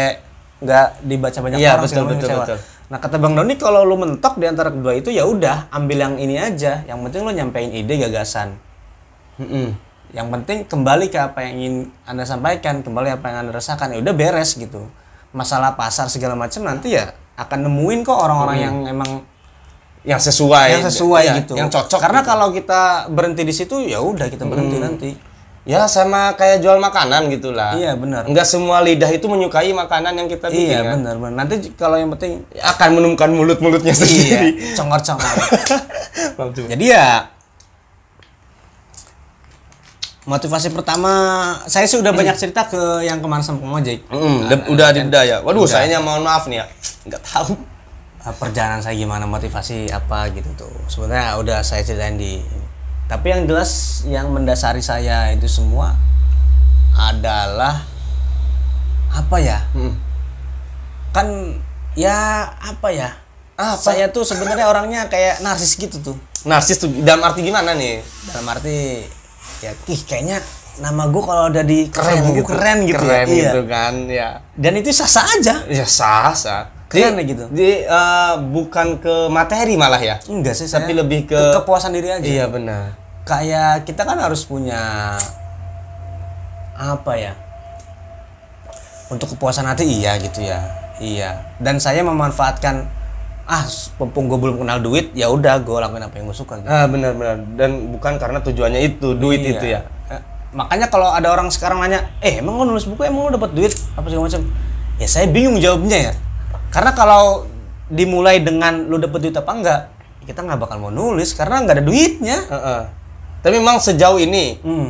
nggak dibaca banyak Iya, orang betul, betul, kecewa. betul. nah kata bang Doni kalau lu mentok di antara kedua itu ya udah ambil yang ini aja. Yang penting lu nyampein ide gagasan. Mm-mm. yang penting kembali ke apa yang ingin anda sampaikan kembali apa yang anda rasakan. Ya udah beres gitu. Masalah pasar segala macam nanti ya akan nemuin kok orang-orang yang emang Yang sesuai. yang sesuai Iya, gitu Yang cocok. karena gitu. kalau kita berhenti di situ ya udah kita berhenti nanti ya sama kayak jual makanan gitulah. iya benar Enggak semua lidah itu menyukai makanan yang kita bikin iya kan. benar benar nanti kalau yang penting Akan menemukan mulut-mulutnya iya sendiri. congor-congor Langsung. jadi ya motivasi pertama saya sih udah banyak cerita ke yang kemarin sama Kang Ojek Mm, de- udah di ya. Waduh, Udah. sayanya mohon maaf nih ya. Enggak tahu. Uh, perjalanan saya gimana motivasi apa gitu tuh sebenarnya udah saya ceritain di tapi yang jelas yang mendasari saya itu semua adalah apa ya Mm. kan ya apa ya Apa? saya tuh sebenarnya orangnya kayak narsis gitu tuh Narsis tuh dalam arti gimana nih? dalam arti ya ih kayaknya nama gue kalau ada di Keren buku gitu. keren gitu Keren ya. Iya. gitu kan, ya. dan itu sah sah aja Ya sah, sah. Keren Di- gitu. Di eh, bukan ke materi malah ya. enggak sih Tapi lebih ke, kepuasan diri aja Iya benar. kayak kita kan harus punya apa ya untuk kepuasan hati iya gitu ya iya dan saya memanfaatkan ah mumpung gue belum kenal duit ya udah gue lakuin apa yang gue suka gitu. Ah benar-benar dan bukan karena tujuannya itu duit Iya. itu ya. Eh, makanya kalau ada orang sekarang nanya eh emang lo nulis buku emang lo dapat duit apa segala macam ya saya bingung jawabnya ya karena kalau dimulai dengan lo dapet duit apa enggak kita nggak bakal mau nulis karena nggak ada duitnya Heeh. Tapi memang sejauh ini hmm.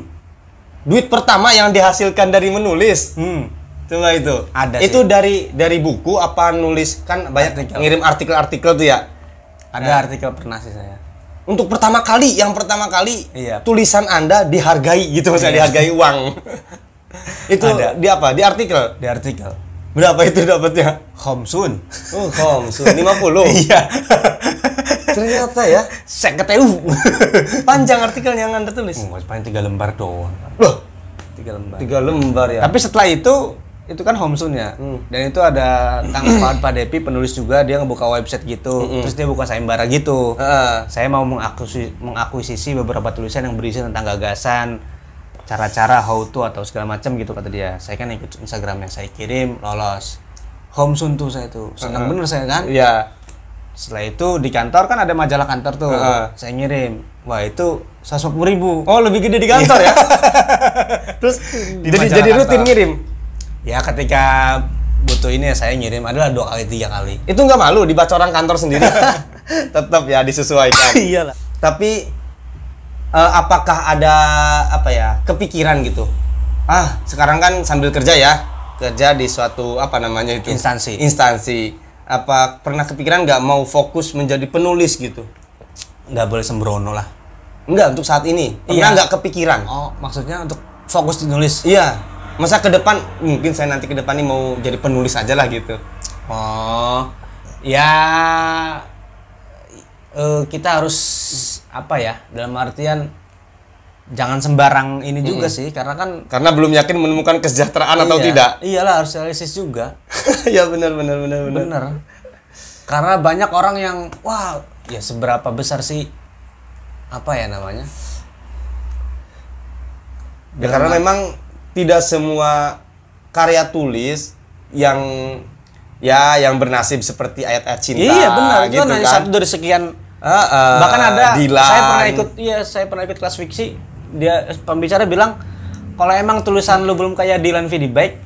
duit pertama yang dihasilkan dari menulis Hmm. Coba itu. Ada sih. Itu dari dari buku apa nulis kan banyak Artikel. ngirim artikel-artikel tuh ya. ada artikel pernah sih saya Untuk pertama kali, yang pertama kali Iya. tulisan Anda dihargai gitu maksudnya dihargai uang. itu Ada. di apa? Di artikel. di artikel Berapa itu dapatnya? Homsun Oh, kom, 50. iya Ternyata ya saya ketemu panjang artikel yang Anda tulis. oh, paling tiga lembar doang Loh, tiga lembar tiga lembar ya. tapi setelah itu itu kan Homsun ya. Hmm. Dan itu ada Kang Fuad Padepi penulis juga dia ngebuka website gitu. Hmm. Terus dia buka sayembara gitu. Heeh. Saya mau mengakuisisi, mengakuisisi beberapa tulisan yang berisi tentang gagasan, cara-cara how to atau segala macam gitu kata dia. Saya kan ikut Instagramnya, saya kirim lolos. Homsun tuh saya tuh senang bener saya kan. Iya. Setelah itu di kantor kan ada majalah kantor tuh. Heeh. Saya ngirim. Wah itu 150 ribu. Oh, lebih gede di kantor ya? Terus Di jadi jadi rutin kantor. ngirim. Ya ketika butuh ini ya saya ngirim adalah dua kali tiga kali. Itu nggak malu dibaca orang kantor sendiri. Tetap ya disesuaikan. Iyalah. Tapi eh, apakah ada apa ya kepikiran gitu? Ah sekarang kan sambil kerja ya kerja di suatu apa namanya itu Instansi. Instansi. Apa pernah kepikiran nggak mau fokus menjadi penulis gitu? Nggak boleh sembrono lah. Enggak untuk saat ini. Pernah Iya. nggak kepikiran? Oh maksudnya untuk fokus di nulis. Iya. Masa ke depan mungkin saya nanti ke depan ini mau jadi penulis aja lah gitu. Oh ya eh, kita harus apa ya dalam artian jangan sembarang ini juga sih karena kan Karena belum yakin menemukan kesejahteraan atau iya, tidak. Iyalah harus realistis juga. ya benar benar benar benar. Karena banyak orang yang wah ya seberapa besar sih apa ya namanya? Ya, karena memang tidak semua karya tulis yang ya yang bernasib seperti ayat-ayat cinta iya benar itu gitu kan hanya kan. satu dari sekian Ah, ah, bahkan ada Dilan. saya pernah ikut iya saya pernah ikut kelas fiksi dia pembicara bilang kalau emang tulisan lu belum kayak Dylan Vidi baik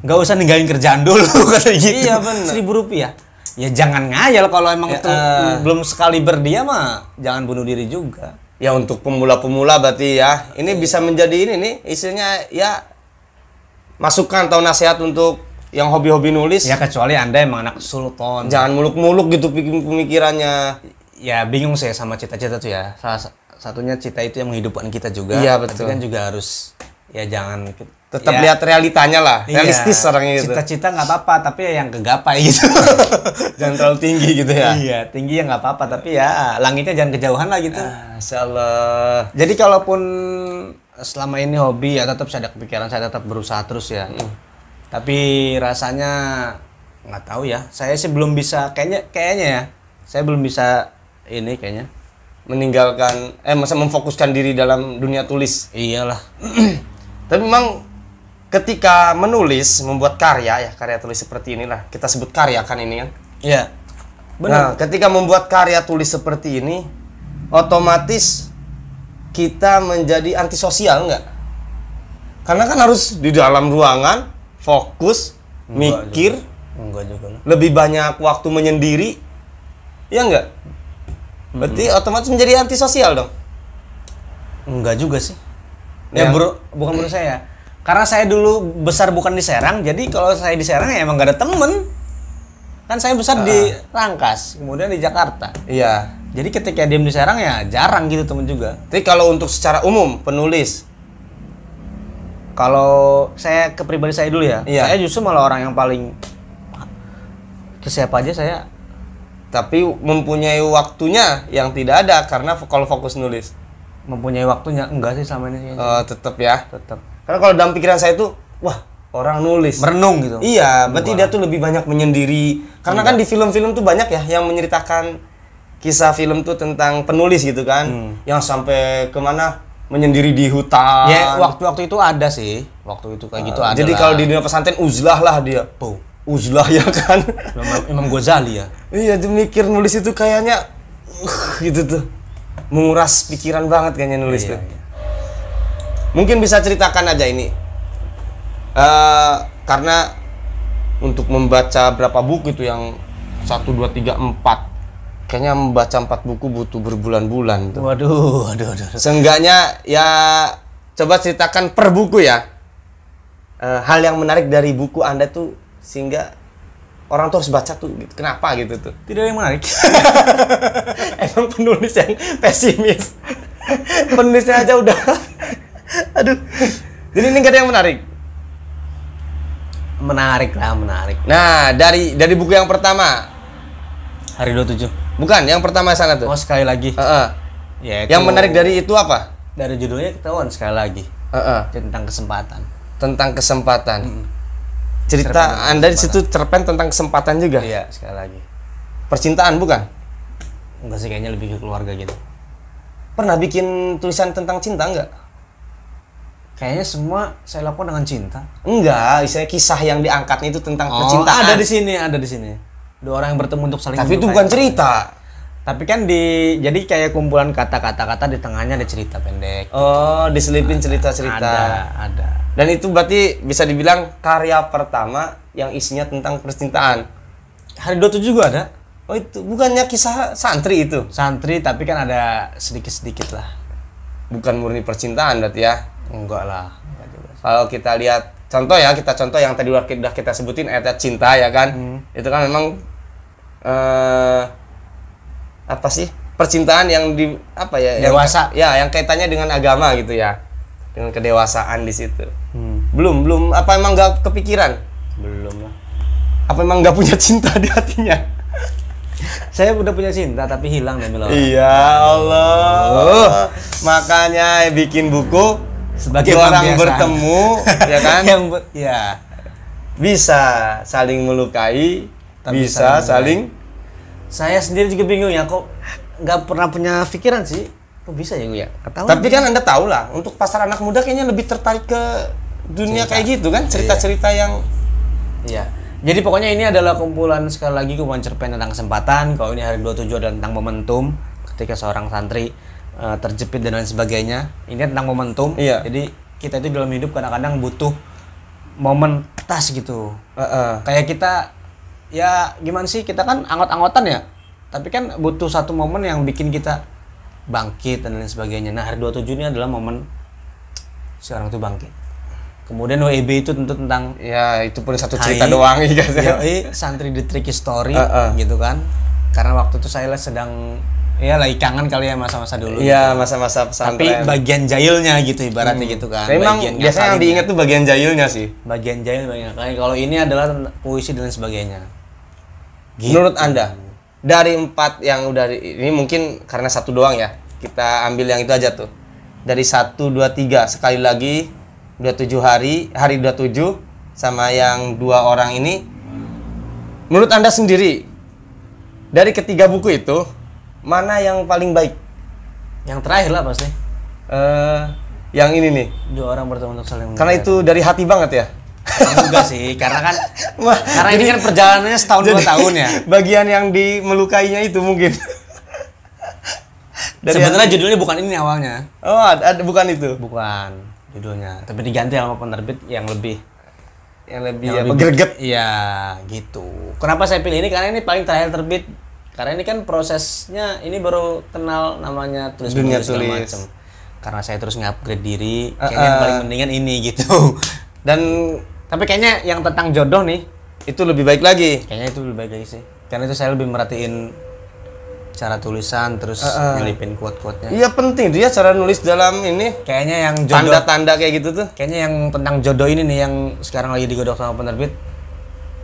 nggak usah ninggalin kerjaan dulu kata gitu Iya, bener. seribu rupiah ya jangan ngayal kalau emang Ya, itu eh. belum sekali berdia mah jangan bunuh diri juga Ya untuk pemula-pemula berarti ya. Ini bisa menjadi ini nih istilahnya ya masukan atau nasihat untuk yang hobi-hobi nulis. ya kecuali anda emang anak sultan Jangan muluk-muluk gitu pemikirannya. Ya bingung saya sama cita-cita tuh ya salah sa- satunya cita itu yang menghidupkan kita juga Iya, tapi betul. kan juga harus ya jangan Tetap ya, lihat realitanya lah. iya, Realistis orangnya gitu. cita-cita nggak apa-apa tapi ya yang kegapai gitu Jangan terlalu tinggi gitu ya. iya tinggi ya nggak apa-apa tapi ya langitnya jangan kejauhan lah gitu Allah. jadi kalaupun selama ini hobi ya tetap saya ada kepikiran saya tetap berusaha terus ya tapi rasanya nggak tahu ya saya sih belum bisa kayaknya kayaknya ya saya belum bisa ini kayaknya Meninggalkan, eh masa memfokuskan diri dalam dunia tulis. iyalah Tapi memang ketika menulis, membuat karya ya, karya tulis seperti inilah. Kita sebut karya kan ini kan. iya Nah, ketika membuat karya tulis seperti ini, otomatis kita menjadi antisosial nggak? Karena kan harus di dalam ruangan, fokus, mikir, enggak juga lah lebih banyak waktu menyendiri, ya nggak? Berarti otomatis menjadi antisosial dong. enggak juga sih ya Ya. bro bukan menurut saya karena saya dulu besar bukan di Serang jadi kalau saya di Serang ya emang gak ada temen kan saya besar di Rangkas kemudian di Jakarta Iya. jadi ketika diem di Serang ya jarang gitu temen juga Tapi kalau untuk secara umum penulis, kalau saya ke pribadi saya dulu ya Iya. saya justru malah orang yang paling ke siapa aja saya tapi mempunyai waktunya yang tidak ada karena kalau fokus nulis. mempunyai waktunya enggak sih selama ini sih Eh, tetap ya. tetap Karena kalau dalam pikiran saya itu, wah orang nulis. merenung gitu Iya, berarti dia tuh lebih banyak menyendiri. Karena kan di film-film tuh banyak ya yang menceritakan kisah film tuh tentang penulis gitu kan, yang sampai ke mana menyendiri di hutan. ya waktu-waktu itu ada sih waktu itu kayak gitu ada Jadi kalau di dunia pesantren uzlah lah dia. Tuh, Uzlah ya kan. Imam, Imam Ghazali ya iya, tuh mikir nulis itu kayaknya uh, gitu tuh. Menguras pikiran banget kayaknya nulis Iya, tuh. Mungkin bisa ceritakan aja ini. Eh karena untuk membaca berapa buku itu yang 1 2 3 4. Kayaknya membaca 4 buku butuh berbulan-bulan tuh. waduh waduh waduh Seenggaknya ya coba ceritakan per buku ya. Eh, hal yang menarik dari buku Anda tuh sehingga orang tuh harus baca tuh gitu. Kenapa gitu tuh? tidak ada yang menarik Emang penulis yang pesimis. Penulisnya aja udah. Aduh. Jadi ini gak ada yang menarik. menarik lah menarik Nah, dari dari buku yang pertama. hari 27 Bukan, yang pertama sana tuh. oh sekali lagi Heeh. ya itu Yang menarik dari itu apa? dari judulnya ketahuan sekali lagi Heeh. tentang kesempatan Tentang kesempatan. Cerita Anda di situ cerpen tentang kesempatan juga. Iya, sekali lagi. Percintaan bukan? Enggak sih kayaknya lebih ke keluarga gitu. Pernah bikin tulisan tentang cinta enggak? Kayaknya semua saya lakukan dengan cinta. Enggak, istilahnya kisah yang diangkatnya itu tentang Oh, percintaan. ada di sini, ada di sini. Dua orang yang bertemu untuk saling Tapi itu bukan cerita. Tapi kan di jadi kayak kumpulan kata-kata kata di tengahnya ada cerita pendek. Oh, diselipin cerita-cerita. Ada, ada. Dan itu berarti bisa dibilang karya pertama yang isinya tentang percintaan. Hari 27 juga ada. Oh, itu bukannya kisah santri itu. Santri tapi kan ada sedikit-sedikit lah. Bukan murni percintaan berarti ya. Enggak lah. Kalau kita lihat contoh ya, kita contoh yang tadi udah kita, sebutin ayat cinta ya kan. Itu kan memang eh apa sih? Percintaan yang di apa ya? yang- Dewasa. ya, yang kaitannya dengan agama gitu ya. Dengan kedewasaan di situ. Hmm. Belum, belum apa emang nggak kepikiran? Belum lah. Apa emang nggak punya cinta di hatinya? Saya udah punya cinta tapi hilang demi Allah. Iya Allah. Makanya bikin buku Sebagai orang pelampiasan. bertemu, ya kan? Yang ya. Bisa saling melukai, Tapi bisa saling saling, Saya sendiri juga bingung ya kok nggak pernah punya pikiran sih. Kok bisa ya gue ya? Ketahuan. Tapi kan Anda tahu lah, untuk pasar anak muda kayaknya lebih tertarik ke dunia kayak gitu kan, cerita-cerita yang Iya. Jadi pokoknya ini adalah kumpulan sekali lagi kumpulan cerpen tentang kesempatan. Kalau ini hari 27 adalah tentang momentum ketika seorang santri eh, terjepit dan lain sebagainya. Ini tentang momentum. Iya. Jadi kita itu dalam hidup kadang-kadang butuh momen tas gitu. eh, eh, Kayak kita ya gimana sih? Kita kan anggot-anggotan ya. Tapi kan butuh satu momen yang bikin kita bangkit dan lain sebagainya. Nah, hari 27 ini adalah momen seorang itu bangkit. Kemudian WEB itu tentu tentang ya itu pun satu cerita Hai. doang ya kan. Yoi, santri di Tricky Story Uh-uh. gitu kan. Karena waktu itu saya sedang ya lagi kangen kali ya masa-masa dulu. Iya, masa-masa Tapi pesantren. bagian jahilnya gitu ibaratnya gitu kan. Memang Bagian biasanya yang diingat tuh bagian jahilnya sih. bagian jahil bagian. Kalau ini adalah puisi dan lain sebagainya. Gitu. Menurut Anda, dari empat yang udah ini mungkin karena satu doang ya. Kita ambil yang itu aja tuh. Dari satu, dua, tiga sekali lagi dua tujuh hari, hari dua tujuh sama yang dua orang ini. Menurut Anda sendiri, dari ketiga buku itu mana yang paling baik? Yang terakhir lah pasti. eh yang ini nih. Dua orang bertemu untuk saling Karena itu dari hati banget ya. Juga sih, karena kan Wah, karena ini kan perjalanannya setahun dua Jadi, tahun ya. Bagian yang di melukainya itu mungkin. Dari Sebenarnya judulnya bukan ini awalnya. Oh, ada, bukan itu. Bukan judulnya, tapi diganti sama penerbit yang lebih Yang lebih yang apa, lebih greget. Iya, gitu. Kenapa saya pilih ini? Karena ini paling terakhir terbit. Karena ini kan prosesnya ini baru kenal namanya tulis Dunia tulis. macem. Karena saya terus ngupgrade diri, Ah, kayaknya yang ah. paling mendingan ini gitu. Dan Tapi kayaknya yang tentang jodoh nih, itu lebih baik lagi. kayaknya itu lebih baik lagi sih. Karena itu saya lebih merhatiin cara tulisan, terus Ah, nyelipin quote-quote-nya. Iya penting tuh ya cara nulis dalam ini Kayaknya yang jodoh tanda-tanda kayak gitu tuh. Kayaknya yang tentang jodoh ini nih yang sekarang lagi digodok sama penerbit,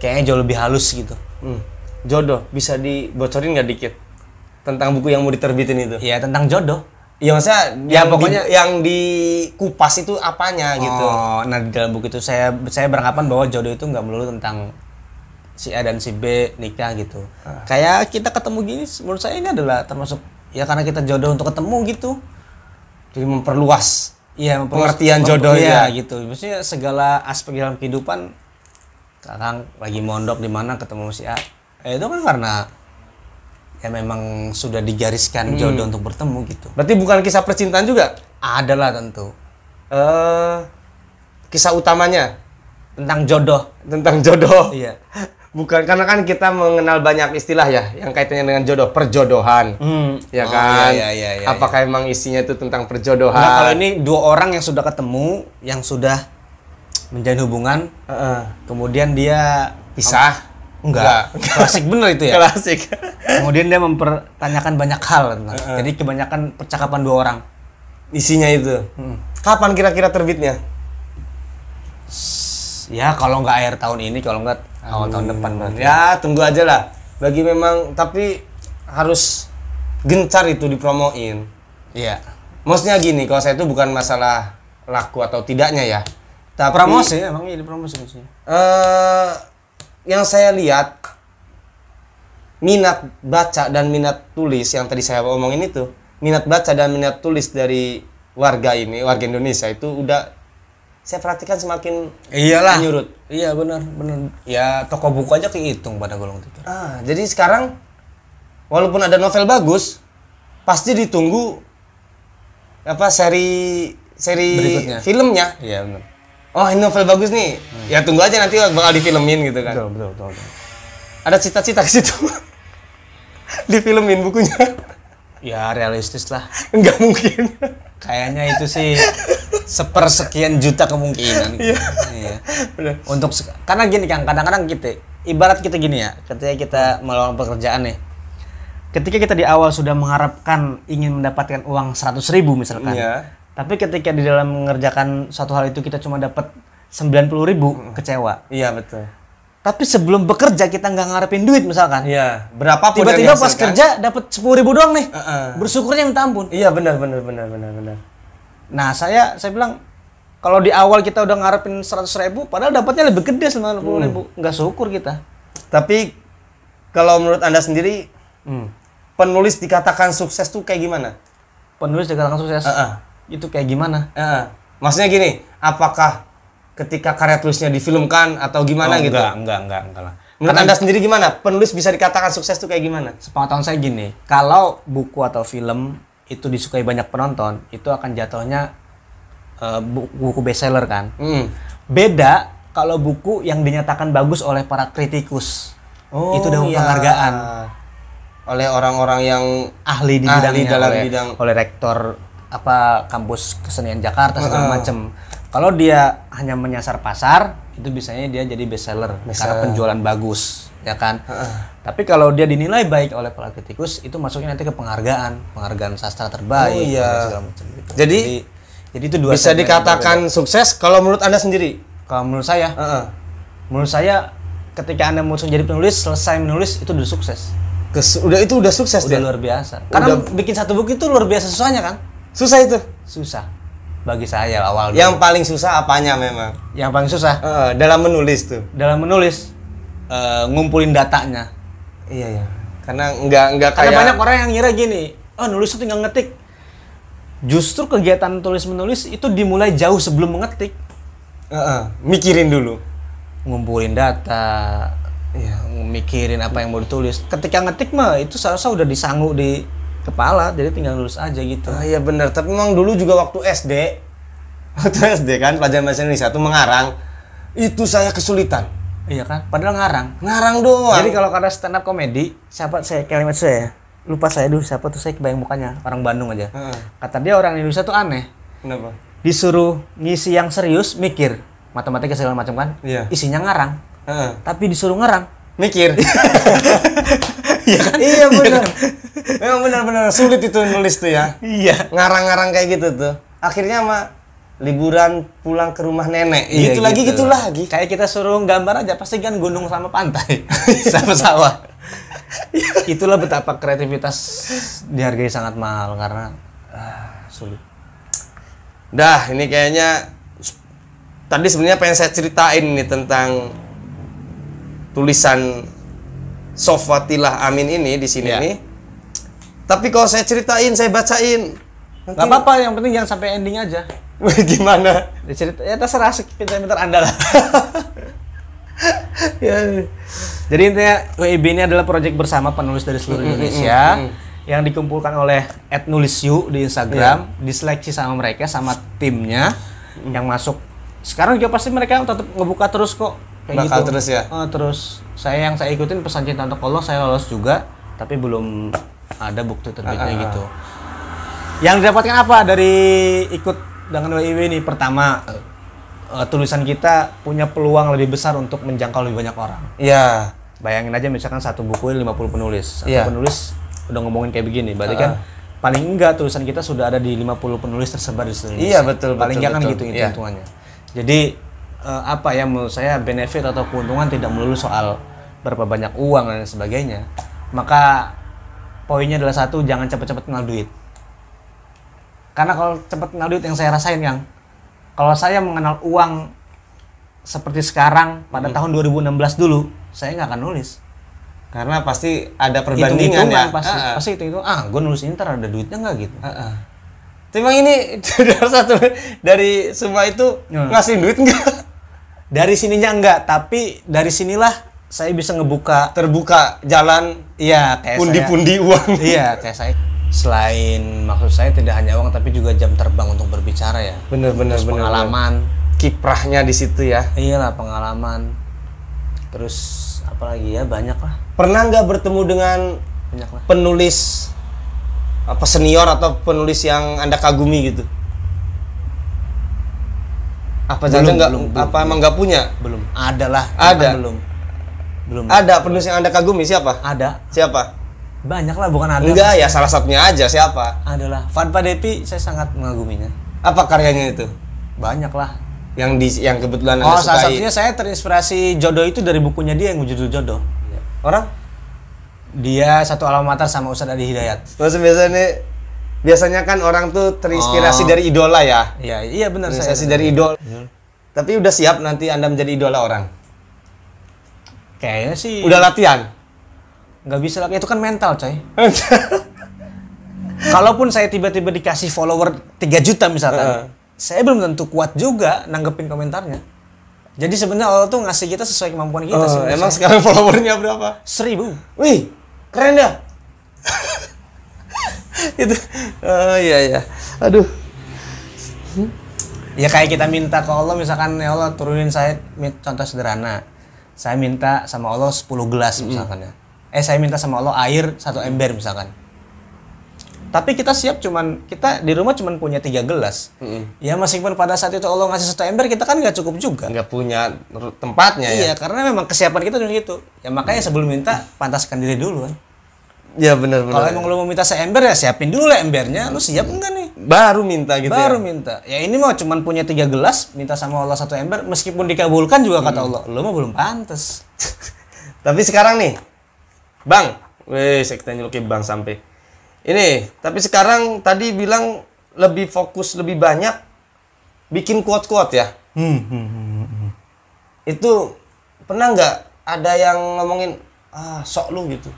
kayaknya jauh lebih halus gitu. Hmm. Jodoh bisa dibocorin nggak dikit tentang buku yang mau diterbitin itu? Iya tentang jodoh. Iya maksudnya Ya, yang pokoknya- di, yang dikupas itu apanya gitu. Oh, nah di dalam buku itu saya saya beranggapan bahwa jodoh itu nggak melulu tentang si A dan si B nikah gitu. Ah. Kayak kita ketemu gini, menurut saya ini adalah termasuk ya karena kita jodoh untuk ketemu gitu. Jadi memperluas. Iya, memperluas- Pengertian jodoh ya. gitu. Maksudnya segala aspek dalam kehidupan sekarang lagi mondok di mana ketemu si A. Eh, itu kan karena ya memang sudah Hmm. digariskan jodoh untuk bertemu gitu. Berarti bukan kisah percintaan juga? Adalah tentu Eh kisah utamanya tentang jodoh. tentang jodoh. Iya. Bukan karena kan kita mengenal banyak istilah ya yang kaitannya dengan jodoh, perjodohan. Hmm. Ya Oh, kan? iya, iya, iya, Apakah emang isinya itu tentang perjodohan? Nah, kalau ini dua orang yang sudah ketemu, yang sudah menjalin hubungan, Heeh. kemudian dia pisah? Enggak, klasik bener itu ya. Klasik. kemudian dia mempertanyakan banyak hal, tentang- jadi kebanyakan percakapan dua orang. isinya itu. Hmm. Kapan kira-kira terbitnya? Ya kalau nggak akhir tahun ini, kalau nggak awal tahun depan berarti. Ya, tunggu aja lah. Bagi memang tapi harus gencar itu dipromoin. Iya. Maksudnya gini, kalau saya itu bukan masalah laku atau tidaknya ya. Tapi promosi emang ini promosi sih. eh yang saya lihat minat baca dan minat tulis yang tadi saya omongin itu, minat baca dan minat tulis dari warga ini, warga Indonesia itu udah saya perhatikan semakin Iyalah. menyurut. Iya benar benar. Ya toko buku aja kehitung pada golong itu. Ah, jadi sekarang walaupun ada novel bagus, pasti ditunggu apa seri seri Berikutnya. filmnya. Iya benar. Oh, ini novel bagus nih. Ya tunggu aja nanti bakal difilmin gitu kan. Betul betul betul. betul. Ada cita-cita ke situ. difilmin bukunya. Ya realistis lah. Enggak mungkin. Kayaknya itu sih sepersekian juta kemungkinan. Iya. Benar. Untuk karena gini kan kadang-kadang kita ibarat kita gini ya, ketika kita melakukan pekerjaan nih. Ketika kita di awal sudah mengharapkan ingin mendapatkan uang 100.000 ribu misalkan. Iya. Tapi ketika di dalam mengerjakan suatu hal itu kita cuma dapat 90.000 ribu kecewa. Iya, betul. Tapi sebelum bekerja kita nggak ngarepin duit misalkan. Iya, berapapun Tiba-tiba yang pas kerja dapat 10.000 ribu doang nih. Heeh. Bersyukurnya minta ampun. Iya, benar benar benar benar benar. Nah, saya saya bilang kalau di awal kita udah ngarepin 100 ribu, padahal dapatnya lebih gede 90 ribu. Nggak syukur kita. Tapi kalau menurut Anda sendiri Hmm. penulis dikatakan sukses tuh kayak gimana? Penulis dikatakan sukses. Heeh. Itu kayak gimana? Heeh. Maksudnya gini, apakah ketika karya tulisnya difilmkan atau gimana gitu? Oh, enggak, enggak, enggak lah. Menurut Anda sendiri gimana? Penulis bisa dikatakan sukses tuh kayak gimana? Sepengetahuan saya gini, kalau buku atau film itu disukai banyak penonton, itu akan jatuhnya bu- buku bestseller kan. Hmm. Beda kalau buku yang dinyatakan bagus oleh para kritikus. itu dapat iya. penghargaan. Oleh orang-orang yang ahli di Ahli bidangnya dalam oleh, bidang. oleh rektor apa kampus kesenian Jakarta segala macem. Kalau dia hanya menyasar pasar, itu biasanya dia jadi bestseller karena penjualan bagus, ya kan? Tapi kalau dia dinilai baik oleh para kritikus, itu masuknya nanti ke penghargaan, penghargaan sastra terbaik, Oh, iya. segala macam gitu. Jadi, jadi itu dua bisa dikatakan sukses kalau menurut Anda sendiri? kalau menurut saya, Heeh. menurut saya ketika anda mau jadi penulis, selesai menulis itu udah sukses, Kes- udah itu udah sukses udah deh. luar biasa. Karena bikin satu buku itu luar biasa susahnya kan? Susah itu. susah bagi saya awal dulu. Yang paling susah apanya memang? yang paling susah Heeh, dalam menulis tuh. dalam menulis eh, ngumpulin datanya Iya ya. Karena nggak nggak karena kayak banyak orang yang ngira gini oh nulis itu tinggal ngetik justru kegiatan tulis menulis itu dimulai jauh sebelum mengetik Heeh, mikirin dulu. ngumpulin data Iya. mikirin apa yang mau ditulis ketika ngetik mah itu seharusnya udah disanggu di kepala jadi tinggal nulis aja gitu Ah, iya benar, tapi memang dulu juga waktu SD waktu SD kan pelajaran bahasa Indonesia tuh mengarang itu saya kesulitan. iya kan padahal ngarang Ngarang doang. Jadi kalau kata stand up comedy, siapa saya kalimat saya lupa saya dulu siapa tuh saya kebayang mukanya orang Bandung aja. Heeh. Kata dia orang Indonesia tuh aneh. Kenapa? Disuruh ngisi yang serius mikir matematika segala macam kan, Iya. isinya ngarang. Heeh. Tapi disuruh ngarang, Mikir. Iya kan? Iya benar. Memang benar-benar sulit itu nulis tuh ya. Iya. Ngarang-ngarang kayak gitu tuh. Akhirnya mah liburan pulang ke rumah nenek. Iya gitu, lagi gitu lagi. Kayak kita suruh gambar aja pasti kan gunung sama pantai, sama sawah. Itulah betapa kreativitas dihargai sangat mahal karena ah, sulit. Dah, ini kayaknya tadi sebenarnya pengen saya ceritain nih tentang tulisan Sofatilah Amin ini di sini Iya. nih. Tapi kalau saya ceritain, saya bacain. Gak apa-apa, yang penting jangan sampai ending aja. Gimana? Cerita, ya terserah sepintar-pintar anda lah. ya. Jadi intinya WIB ini adalah proyek bersama penulis dari seluruh Indonesia yang dikumpulkan oleh @nulisyu di Instagram, diseleksi sama mereka sama timnya yang masuk. Sekarang juga pasti mereka tetap ngebuka terus kok. Kayak Bakal gitu. terus ya? Eh, terus saya yang saya ikutin pesan cinta untuk Allah saya lolos juga, tapi belum ada bukti terbitnya gitu. Yang didapatkan apa dari ikut dengan WIB ini? Pertama, eh, tulisan kita punya peluang lebih besar untuk menjangkau lebih banyak orang. Ya. Bayangin aja misalkan satu buku ini 50 penulis. Satu Iya. penulis udah ngomongin kayak begini. Berarti kan paling enggak tulisan kita sudah ada di 50 penulis tersebar di seluruh Indonesia. Iya, betul, Paling betul, enggak kan betul. gitu Iya. hitungannya. Jadi eh, apa ya menurut saya benefit atau keuntungan tidak melulu soal berapa banyak uang dan sebagainya. Maka poinnya adalah satu jangan cepet-cepet kenal duit. Karena kalau cepet kenal duit yang saya rasain yang kalau saya mengenal uang seperti sekarang pada Hmm. tahun 2016 dulu, saya nggak akan nulis. Karena pasti ada perbandingan ya. pasti, Ah, ah. pasti itu itu ah gue nulis ini ntar ada duitnya nggak gitu. Heeh. Tapi emang ini satu dari semua itu Hmm. ngasih duit enggak? Dari sininya enggak, tapi dari sinilah saya bisa ngebuka Terbuka jalan iya kayak saya pundi-pundi uang. Iya, kayak saya selain maksud saya tidak hanya uang tapi juga jam terbang untuk berbicara ya. Bener bener Terus bener. pengalaman. Kiprahnya di situ ya. Iyalah pengalaman. Terus apalagi ya banyak lah, Pernah nggak bertemu dengan banyak lah. penulis apa senior atau penulis yang anda kagumi gitu? Apa Belum, nggak? belum, belum, Apa emang nggak punya? Belum. Ada lah. Ada. belum. Belum. Ada penulis yang anda kagumi siapa? Ada. Siapa? Banyak lah bukan ada. Enggak ya salah satunya aja siapa? Adalah. Fadpa Depi saya sangat mengaguminya. Apa karyanya itu? Banyak lah. Yang di yang kebetulan Oh, anda salah sukai? satunya saya terinspirasi jodoh itu dari bukunya dia yang berjudul jodoh. Orang? Dia satu alma mater sama Ustadz Adi Hidayat. Maksud biasanya biasanya kan orang tuh terinspirasi Oh. dari idola ya. Iya, iya benar saya. Terinspirasi dari idol. Tapi udah siap nanti anda menjadi idola orang. Kayaknya sih Udah latihan. nggak bisa lagi itu kan mental, coy. Kalaupun saya tiba-tiba dikasih follower 3 juta misalkan, Heeh. saya belum tentu kuat juga nanggepin komentarnya. Jadi sebenarnya Allah tuh ngasih kita sesuai kemampuan kita. Oh, sih. emang sekarang followernya berapa? seribu. Wih, keren ya. itu. Oh iya iya. Aduh. Ya kayak kita minta ke Allah misalkan ya Allah turunin saya contoh sederhana. Saya minta sama Allah 10 gelas misalkan ya. Eh saya minta sama Allah air satu ember misalkan. Tapi kita siap cuman kita di rumah cuman punya tiga gelas. Ya meskipun pada saat itu Allah ngasih satu ember kita kan nggak cukup juga. Nggak punya tempatnya ya. Iya, karena memang kesiapan kita cuma gitu. Ya makanya sebelum minta pantaskan diri dulu kan. Ya benar benar. Kalau emang lu mau minta seember ya siapin dulu lah embernya. Lu siap enggak nih? baru minta gitu Baru ya. minta. Ya ini mau cuman punya tiga gelas, minta sama Allah satu ember, meskipun dikabulkan juga kata Allah, lu mah belum pantas. Tapi sekarang nih, Bang, weh, saya kita nyelukin Bang sampai. Ini, tapi sekarang tadi bilang lebih fokus lebih banyak bikin quote-quote ya. Hmm, Itu pernah nggak ada yang ngomongin ah sok lu gitu.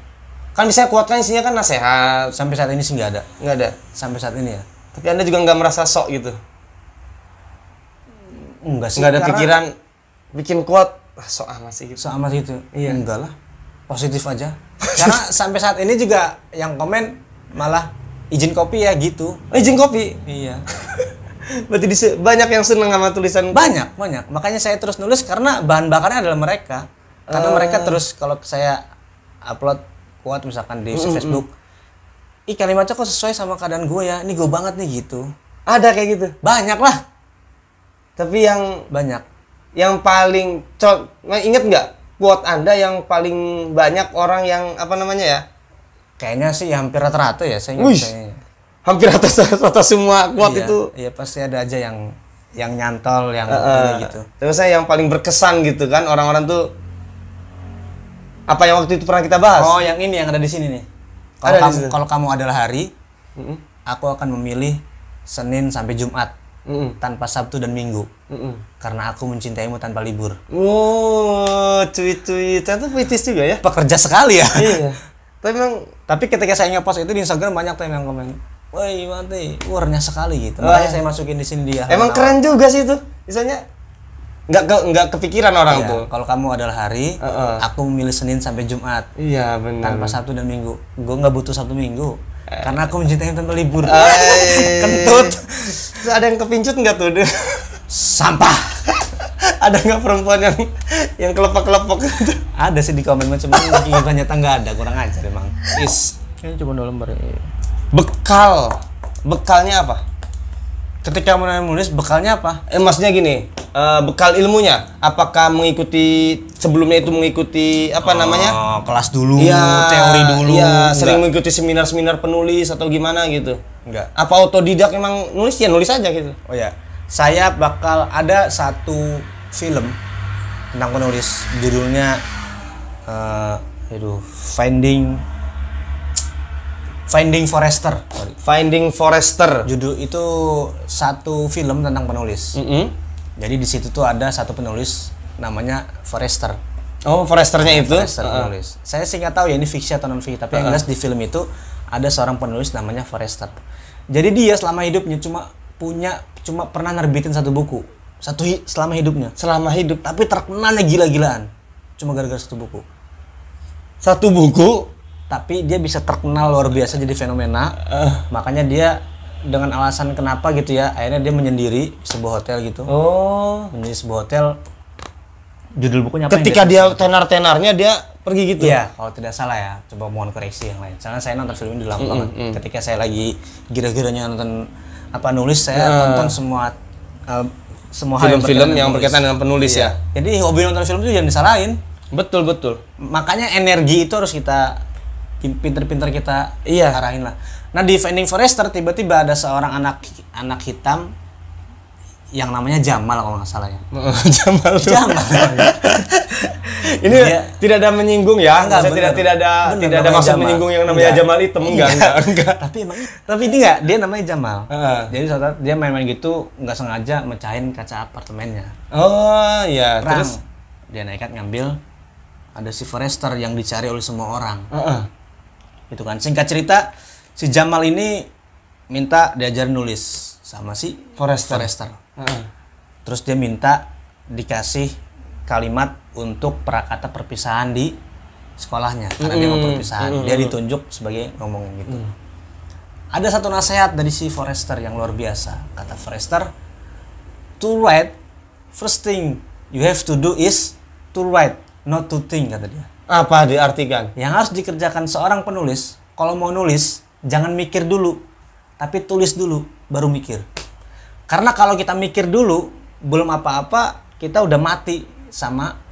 Kan bisa quote kan isinya kan nasihat, Sampai saat ini sih nggak ada. nggak ada. Sampai saat ini ya. Tapi anda juga nggak merasa sok gitu. Enggak sih. Nggak ada pikiran bikin quote ah, sok amat sih gitu. sama itu. Iya. Enggak lah. Positif aja. Karena sampai saat ini juga yang komen malah izin kopi ya gitu. Oh, izin kopi. Iya. Berarti dise- banyak yang seneng sama tulisan Banyak, banyak. Makanya saya terus nulis karena bahan bakarnya adalah mereka. Karena mereka terus kalau saya upload kuat misalkan di Facebook, ih kalimatnya kok sesuai sama keadaan gue ya, ini gue banget nih gitu. Ada kayak gitu. Banyak lah, Tapi yang banyak. yang paling co inget nggak quote anda yang paling banyak orang yang apa namanya ya Kayaknya sih hampir rata-rata ya saya kayaknya. hampir atas semua quote Iya, itu Iya pasti ada aja yang yang nyantol, yang ini gitu. terus saya yang paling berkesan gitu kan orang-orang tuh apa yang waktu itu pernah kita bahas Oh yang ini yang ada di sini nih. Kalau kamu kalau kamu adalah hari, Mm-mm. aku akan memilih Senin sampai Jumat Mm-mm. tanpa Sabtu dan Minggu. Mm-mm. Karena aku mencintaimu tanpa libur. wow cuit-cuit ternyata puitis juga ya Pekerja sekali ya. iya tapi memang Tapi ketika saya ngepost itu di Instagram banyak tuh yang komen, "Woi, mati, warnya sekali gitu." Makanya saya masukin di sini dia. emang keren juga sih itu misalnya nggak ke, nggak kepikiran orang Iya, tuh Kalau kamu adalah hari, Heeh. aku memilih Senin sampai Jumat iya benar tanpa Sabtu dan Minggu. Gue nggak butuh Sabtu Minggu. Karena aku mencintai tanpa libur. Kentut. Terus ada yang kepincut nggak tuh? Sampah. ada nggak perempuan yang yang kelepok-kelepok gitu? Ada sih di komen macam ini ternyata nggak ada, kurang ajar emang. Is. Ini cuma dua lembar. ya. Bekal. Bekalnya apa? Ketika mau nulis bekalnya apa? Eh maksudnya gini, eh, bekal ilmunya. Apakah mengikuti sebelumnya itu mengikuti apa namanya? Oh, kelas dulu, Iya, teori dulu. Iya, sering mengikuti seminar-seminar penulis atau gimana gitu. Enggak. Apa autodidak emang nulis ya nulis aja gitu. Oh ya, saya bakal ada satu film tentang penulis judulnya eh aduh, Finding Finding Forester. Sorry. Finding Forester. Judul itu satu film tentang penulis. Mm-mm. Jadi di situ tuh ada satu penulis namanya Forrester. Oh, foresternya itu. Forrester penulis. Saya sih nggak tahu ya ini fiksi atau non fiksi, tapi yang jelas di film itu ada seorang penulis namanya Forrester. Jadi dia selama hidupnya cuma punya cuma pernah nerbitin satu buku. Satu hi- selama hidupnya. Selama hidup Tapi terkenalnya gila-gilaan. Cuma gara-gara satu buku. satu buku. Tapi dia bisa terkenal luar biasa jadi fenomena. Makanya dia dengan alasan kenapa gitu ya, akhirnya dia menyendiri di sebuah hotel gitu. Oh. Menyendiri sebuah hotel. Judul bukunya apa? yang Ketika dia tenar-tenarnya dia pergi gitu. Iya, kalau tidak salah ya. Coba mohon koreksi yang lain. Soalnya saya nonton film ini udah lama banget. Ketika saya lagi gira-giranya nonton apa nulis, saya tonton semua uh, semua hal Film-film berkaitan yang dengan berkaitan dengan penulis ya. Jadi hobi nonton film itu jangan disalahin. Betul betul. Makanya energi itu harus kita pinter-pinter kita Iya. arahin lah. Nah di Finding Forrester tiba-tiba ada seorang anak anak hitam yang namanya Jamal kalau nggak salah ya. Jamal tuh. Jamal. Ini Dia- tidak ada menyinggung ya. Enggak, Maksudnya tidak bener. tidak ada Bener, tidak ada maksud Jamal. menyinggung yang namanya Enggak. Jamal hitam enggak Iya. enggak enggak. tapi emang tapi ini nggak dia namanya Jamal Heeh. jadi saat dia main-main gitu nggak sengaja mecahin kaca apartemennya Oh iya, terus dia nekat ngambil ada si Forrester yang dicari oleh semua orang Heeh. Gitu kan. Singkat cerita si Jamal ini minta diajarin nulis sama si Forrester. Forrester. Heeh. terus dia minta dikasih kalimat untuk prakata perpisahan di sekolahnya. Karena dia mau perpisahan. Dia ditunjuk sebagai ngomong gitu. Ada satu nasihat dari si Forrester yang luar biasa. Kata Forrester to write first thing you have to do is to write not to think kata dia Apa diartikan? yang harus dikerjakan seorang penulis kalau mau nulis jangan mikir dulu tapi tulis dulu baru mikir karena kalau kita mikir dulu belum apa-apa kita udah mati sama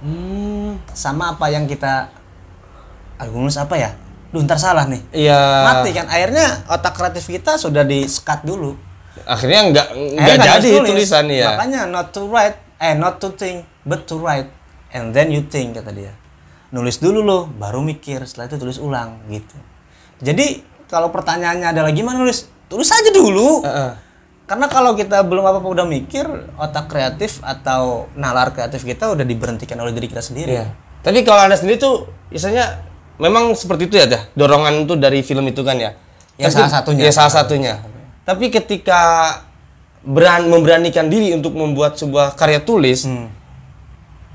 Hmm, sama apa yang kita aku nulis apa ya Duh, ntar salah nih iya. mati kan akhirnya otak kreatif kita sudah di sekat dulu Akhirnya enggak nggak jadi tulis. tulisan ya. makanya not to write eh not to think but to write and then you think kata dia nulis dulu loh baru mikir setelah itu tulis ulang gitu jadi kalau pertanyaannya adalah gimana nulis tulis aja dulu Heeh. karena kalau kita belum apa-apa udah mikir otak kreatif atau nalar kreatif kita udah diberhentikan oleh diri kita sendiri Iya. Tapi kalau anda sendiri tuh biasanya memang seperti itu ya, Dah? dorongan itu dari film itu kan ya? Ya, Tapi- salah satunya. Ya salah satunya. Tapi ketika beran memberanikan diri untuk membuat sebuah karya tulis, Hmm.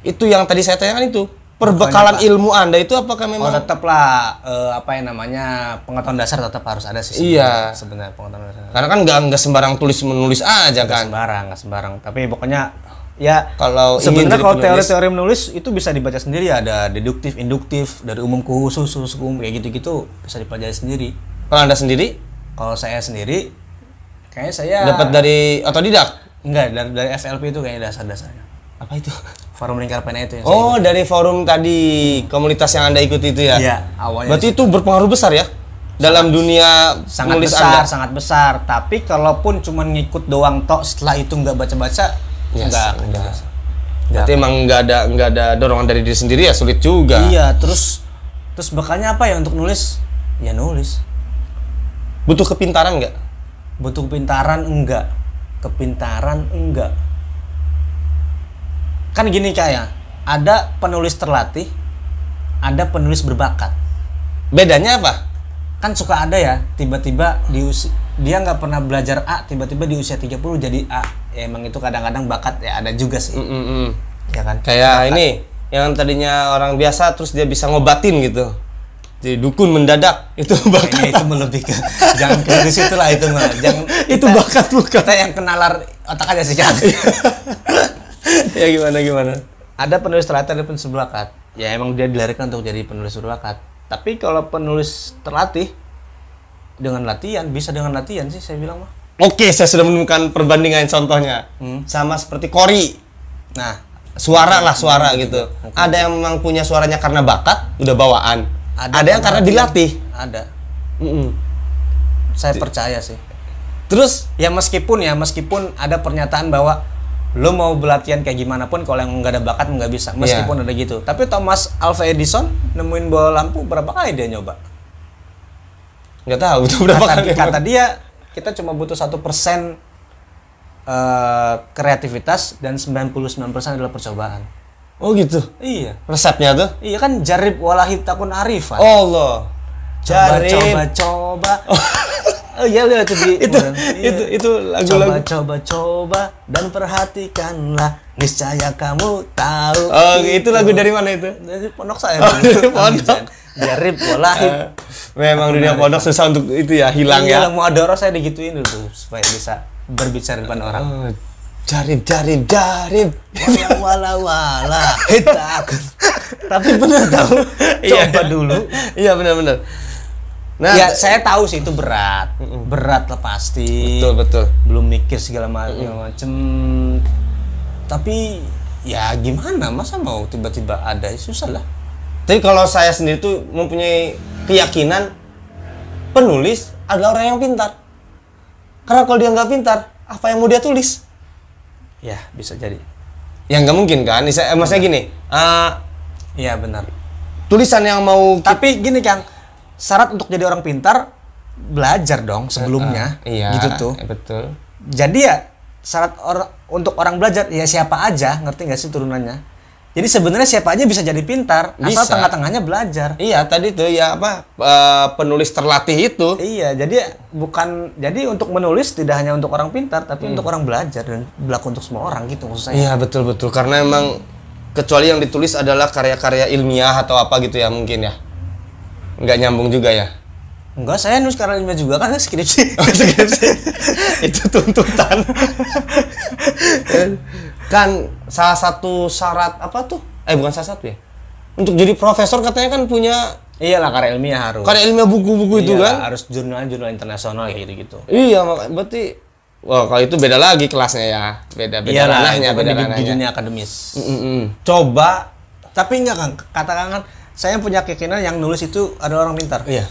itu yang tadi saya tanyakan itu perbekalan ilmu anda itu apakah Oh memang? tetaplah eh, apa yang namanya pengetahuan dasar tetap harus ada sih Iya. sebenarnya. pengetahuan dasar Karena kan nggak nggak sembarang tulis menulis aja nggak kan. sembarang nggak sembarang tapi pokoknya ya Kalau sebenarnya kalau teori-teori menulis itu bisa dibaca sendiri ada deduktif induktif dari umum ke khusus khusus ke umum kayak gitu-gitu bisa dipelajari sendiri Kalau anda sendiri kalau saya sendiri kayaknya saya dapat dari otodidak? enggak dari, dari FLP itu kayaknya dasar-dasarnya Apa itu? forum lingkar pena itu yang Oh dari forum tadi komunitas yang anda ikuti itu ya? Iya, awalnya Berarti itu berpengaruh besar ya dalam dunia sangat besar, anda. sangat besar. Tapi kalaupun cuma ngikut doang tok setelah itu nggak baca-baca, Yes, nggak enggak. Berarti emang nggak ada nggak ada dorongan dari diri sendiri ya sulit juga. Iya, terus terus bakalnya apa ya untuk nulis? Ya nulis. Butuh kepintaran nggak? Butuh kepintaran enggak? Kepintaran enggak. Kan gini kayak ada penulis terlatih, ada penulis berbakat. Bedanya apa? Kan suka ada ya, tiba-tiba di usi- dia nggak pernah belajar A, tiba-tiba di usia 30 jadi A. Ya emang itu kadang-kadang bakat ya ada juga sih. Mm-mm. Ya kan? Kayak ini yang tadinya orang biasa terus dia bisa ngobatin gitu. Jadi dukun mendadak itu bakat. Kayaknya itu lebih ke jangan ke di situ lah itu mah. Jangan itu kita- bakat bukan? Kita yang kenalar otak aja sih kan. ya gimana gimana? ada penulis terlatih ada penulis berbakat. Ya emang dia dilahirkan untuk jadi penulis berbakat. Tapi kalau penulis terlatih dengan latihan bisa dengan latihan sih saya bilang mah. Oke, saya sudah menemukan perbandingan contohnya. Hmm. Sama seperti Kori. Nah, Suara lah suara gitu. Ada yang memang punya suaranya karena bakat, udah bawaan. Ada, yang karena latihan. dilatih. Ada. Mm-mm. Saya percaya sih. Terus Ya meskipun ya meskipun ada pernyataan bahwa lo mau berlatihan kayak gimana pun kalau yang nggak ada bakat nggak bisa meskipun ada gitu tapi Thomas Alva Edison nemuin bola lampu berapa kali dia nyoba nggak tahu itu berapa kata, kali. kata dia kita cuma butuh satu persen eh, kreativitas dan 99% adalah percobaan. Oh gitu. Iya. Resepnya tuh? Iya kan jarib walahi takun arifan. Allah. coba Jarib. coba coba. Oh iya lihat itu di Itu Iya. itu itu coba lagu-lagu. coba coba dan perhatikanlah niscaya kamu tahu. Oh, itu lagu dari mana itu? dari pondok saya. Oh, dari pondok. Jarib walahi. Eh, Memang dunia pondok susah untuk itu ya, hilang Iya, ya. mau adoro saya digituin dulu supaya bisa berbicara depan orang. Oh, jarib, jarib, jarib. wala wala wala takut tapi benar tahu Iya. coba dulu Iya benar-benar. Nah, ya saya tahu sih itu berat. Berat lah pasti. Betul betul. belum mikir segala ma- macem. Tapi ya gimana? Masa mau tiba-tiba ada? Ya susah lah. Tapi kalau saya sendiri tuh mempunyai keyakinan penulis adalah orang yang pintar. Karena kalau dia nggak pintar, apa yang mau dia tulis? ya bisa jadi. Ya nggak mungkin kan? Eh, maksudnya gini, eh, iya benar. tulisan yang mau tapi gini kang syarat untuk jadi orang pintar belajar dong sebelumnya iya, gitu tuh betul. jadi ya syarat orang untuk orang belajar ya siapa aja ngerti nggak sih turunannya jadi sebenarnya siapa aja bisa jadi pintar asal Bisa. tengah-tengahnya belajar Iya tadi tuh ya apa eh, penulis terlatih itu. iya jadi bukan jadi untuk menulis tidak hanya untuk orang pintar tapi untuk orang belajar dan berlaku untuk semua orang gitu maksud saya Iya betul betul karena emang kecuali yang ditulis adalah karya-karya ilmiah atau apa gitu ya mungkin ya. Nggak nyambung juga ya. enggak saya nulis karena ilmiah juga kan skripsi itu tuntutan. kan salah satu syarat apa tuh? Eh bukan salah satu ya. Untuk jadi profesor katanya kan punya iyalah karya ilmiah harus karya ilmiah buku-buku itu kan. harus jurnal-jurnal internasional kayak gitu-gitu Iya, berarti Wah, kalau itu beda lagi kelasnya ya. Beda beda iyalah ranahnya, itu beda di, di dunia akademis Mm-mm. Coba tapi enggak kan katakan kan saya punya keyakinan yang nulis itu adalah orang pintar iya.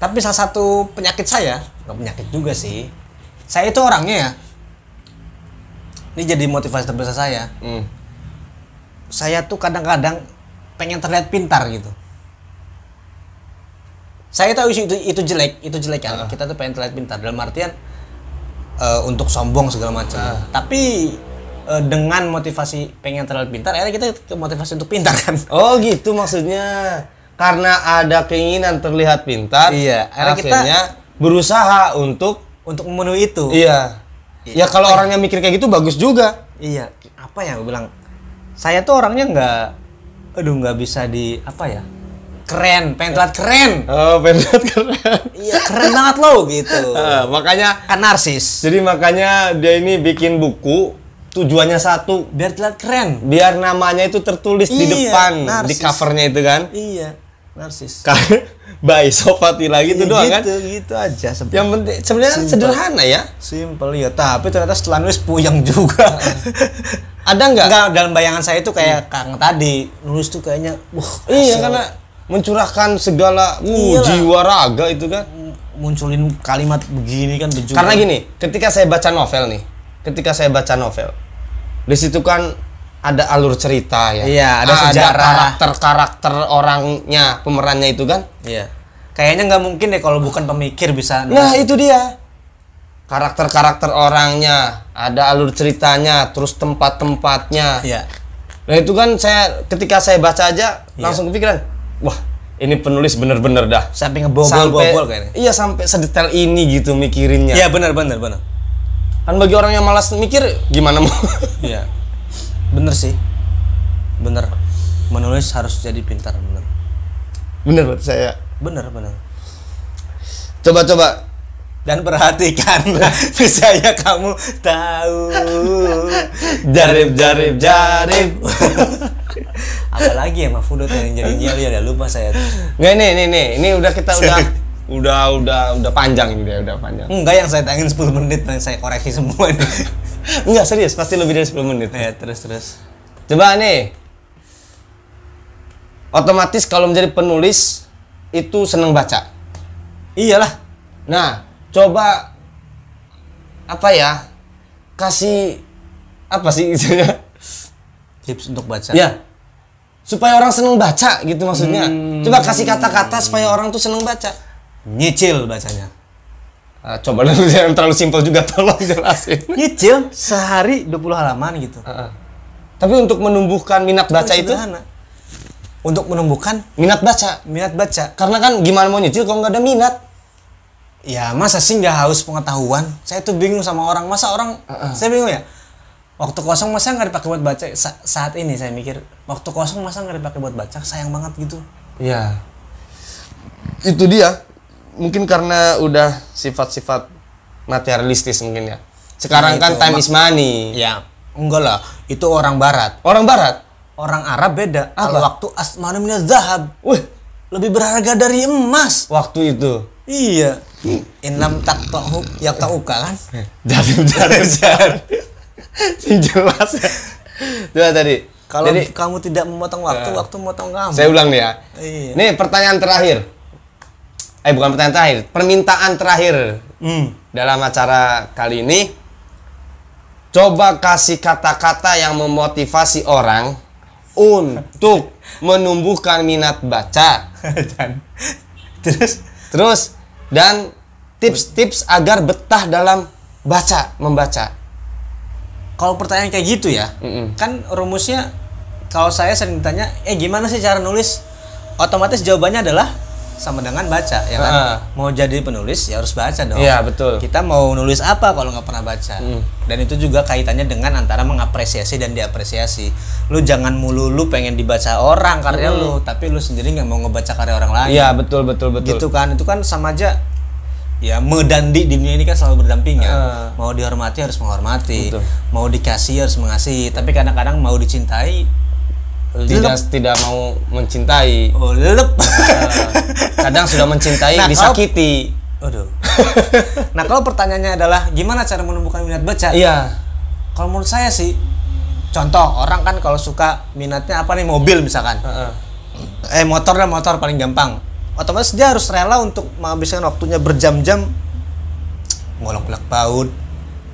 Tapi salah satu penyakit saya, nggak penyakit juga sih. Saya itu orangnya ya. Ini jadi motivasi terbesar saya. Hmm. Saya tuh kadang-kadang pengen terlihat pintar gitu. Saya tahu itu itu jelek, itu jelek kan. Kita tuh pengen terlihat pintar dalam artian eh, untuk sombong segala macam. Tapi eh, dengan motivasi pengen terlihat pintar, akhirnya kita ke motivasi untuk pintar kan. Oh gitu maksudnya. Karena ada keinginan terlihat pintar. Iya, akhirnya kita- berusaha untuk untuk memenuhi itu. iya. Ya kalau orangnya mikir kayak gitu bagus juga. Iya, apa ya gue bilang? Saya tuh orangnya nggak, aduh nggak bisa di apa ya? Keren, pengen terlihat keren. Oh, pengen keren. Iya, keren banget lo gitu. Eh, makanya Kan narsis. jadi makanya dia ini bikin buku tujuannya satu Biar terlihat keren. biar namanya itu tertulis di Iya, depan di narsis. covernya itu kan. Iya, narsis. By Sofatila gitu doang kan. gitu, gitu aja sebenarnya. Yang penting sebenarnya sederhana ya. Simple ya, tapi ternyata setelah nulis puyeng juga. Ada nggak? Enggak, dalam bayangan saya itu kayak Kang tadi, nulis tuh kayaknya, wah, Iya asal karena mencurahkan segala uh, jiwa raga itu kan. munculin kalimat begini kan. Karena gini, ketika saya baca novel nih, ketika saya baca novel, di situ kan ada alur cerita ya. Iya, ada sejarah. karakter-karakter orangnya, pemerannya itu kan. Iya. Kayaknya nggak mungkin deh kalau bukan pemikir bisa. Nah, itu dia. Karakter-karakter orangnya, ada alur ceritanya, terus tempat-tempatnya. Iya. Nah, itu kan saya ketika saya baca aja langsung kepikiran, wah, ini penulis bener-bener dah. Sampai ngebobol-bobol kayaknya. Iya, sampai sedetail ini gitu mikirinnya. Iya benar benar benar. Kan bagi orang yang malas mikir gimana mau? Iya. Bener sih. Bener. Menulis harus jadi pintar bener. Bener buat saya. Bener bener. Coba-coba Dan perhatikanlah saya kamu tahu. jarib jarib jarib. Apalagi ya Mahfudot yang jadi nyali ada lupa saya. Nggak ini ini nih, ini udah kita udah udah udah udah panjang ini dia udah panjang. Enggak yang saya tangin 10 menit dan saya koreksi semua ini. Enggak serius, pasti lebih dari 10 menit. ya terus terus. Coba nih. Otomatis kalau menjadi penulis itu seneng baca. Iyalah. Nah, coba apa ya? Kasih apa sih istilahnya? Tips untuk baca. Ya. Supaya orang seneng baca gitu maksudnya. Coba kasih kata-kata supaya orang tuh seneng baca. Nyicil bacanya. Ah, coba dulu yang terlalu simpel juga tolong jelasin. Nyicil sehari 20 halaman gitu. Heeh. Tapi untuk menumbuhkan minat baca itu Sederhana. Untuk menumbuhkan minat baca. minat baca. Karena kan gimana mau nyicil kalau nggak ada minat? Ya masa sih nggak haus pengetahuan? Saya tuh bingung sama orang. Masa orang, saya bingung ya. Waktu kosong masa nggak dipakai buat baca? Sa- saat ini saya mikir, waktu kosong masa nggak dipakai buat baca? Sayang banget gitu. Iya. Itu dia. Mungkin karena udah sifat-sifat materialistis mungkin ya. Sekarang Nah, kan time is money. Ya, enggak lah. Itu orang barat. Orang barat. Orang Arab beda. Apa? Kalau waktu asmanu minaz zahab, Wih, lebih berharga dari emas. waktu itu. Iya. In lam taqtahu yaqta'uka kan? Jarum jarum jarum. Sing jelas ya. Coba tadi. Kalau kamu tidak memotong waktu, waktu memotong kamu. saya ulang nih ya. Iya. Nih pertanyaan terakhir. Eh bukan pertanyaan terakhir, permintaan terakhir Hmm. dalam acara kali ini. Coba kasih kata-kata yang memotivasi orang untuk menumbuhkan minat baca. Dan terus Terus dan tips-tips agar betah dalam baca, membaca. kalau pertanyaan kayak gitu ya, Mm-mm. kan rumusnya kalau saya sering ditanya, eh gimana sih cara nulis? Otomatis jawabannya adalah sama dengan baca, ya kan? Ah. Mau jadi penulis ya harus baca dong. Iya, betul. Kita mau nulis apa kalau nggak pernah baca? Mm. Dan itu juga kaitannya dengan antara mengapresiasi dan diapresiasi. Lu jangan mulu lu pengen dibaca orang karya lu, tapi lu sendiri nggak mau ngebaca karya orang lain. Iya, betul betul betul. gitu kan itu kan sama aja ya medandi di dunia ini kan selalu berdampingan Ah. mau dihormati harus menghormati Betul. mau dikasih harus mengasihi tapi kadang-kadang mau dicintai Tidak tidak mau mencintai. oh lelep Kadang sudah mencintai Nah, disakiti. Aduh. nah kalau pertanyaannya adalah gimana cara menumbuhkan minat baca Iya. kalau menurut saya sih contoh orang kan kalau suka minatnya apa nih mobil misalkan Heeh. eh motor lah motor paling gampang otomatis dia harus rela untuk menghabiskan waktunya berjam-jam ngolok-ngolok baut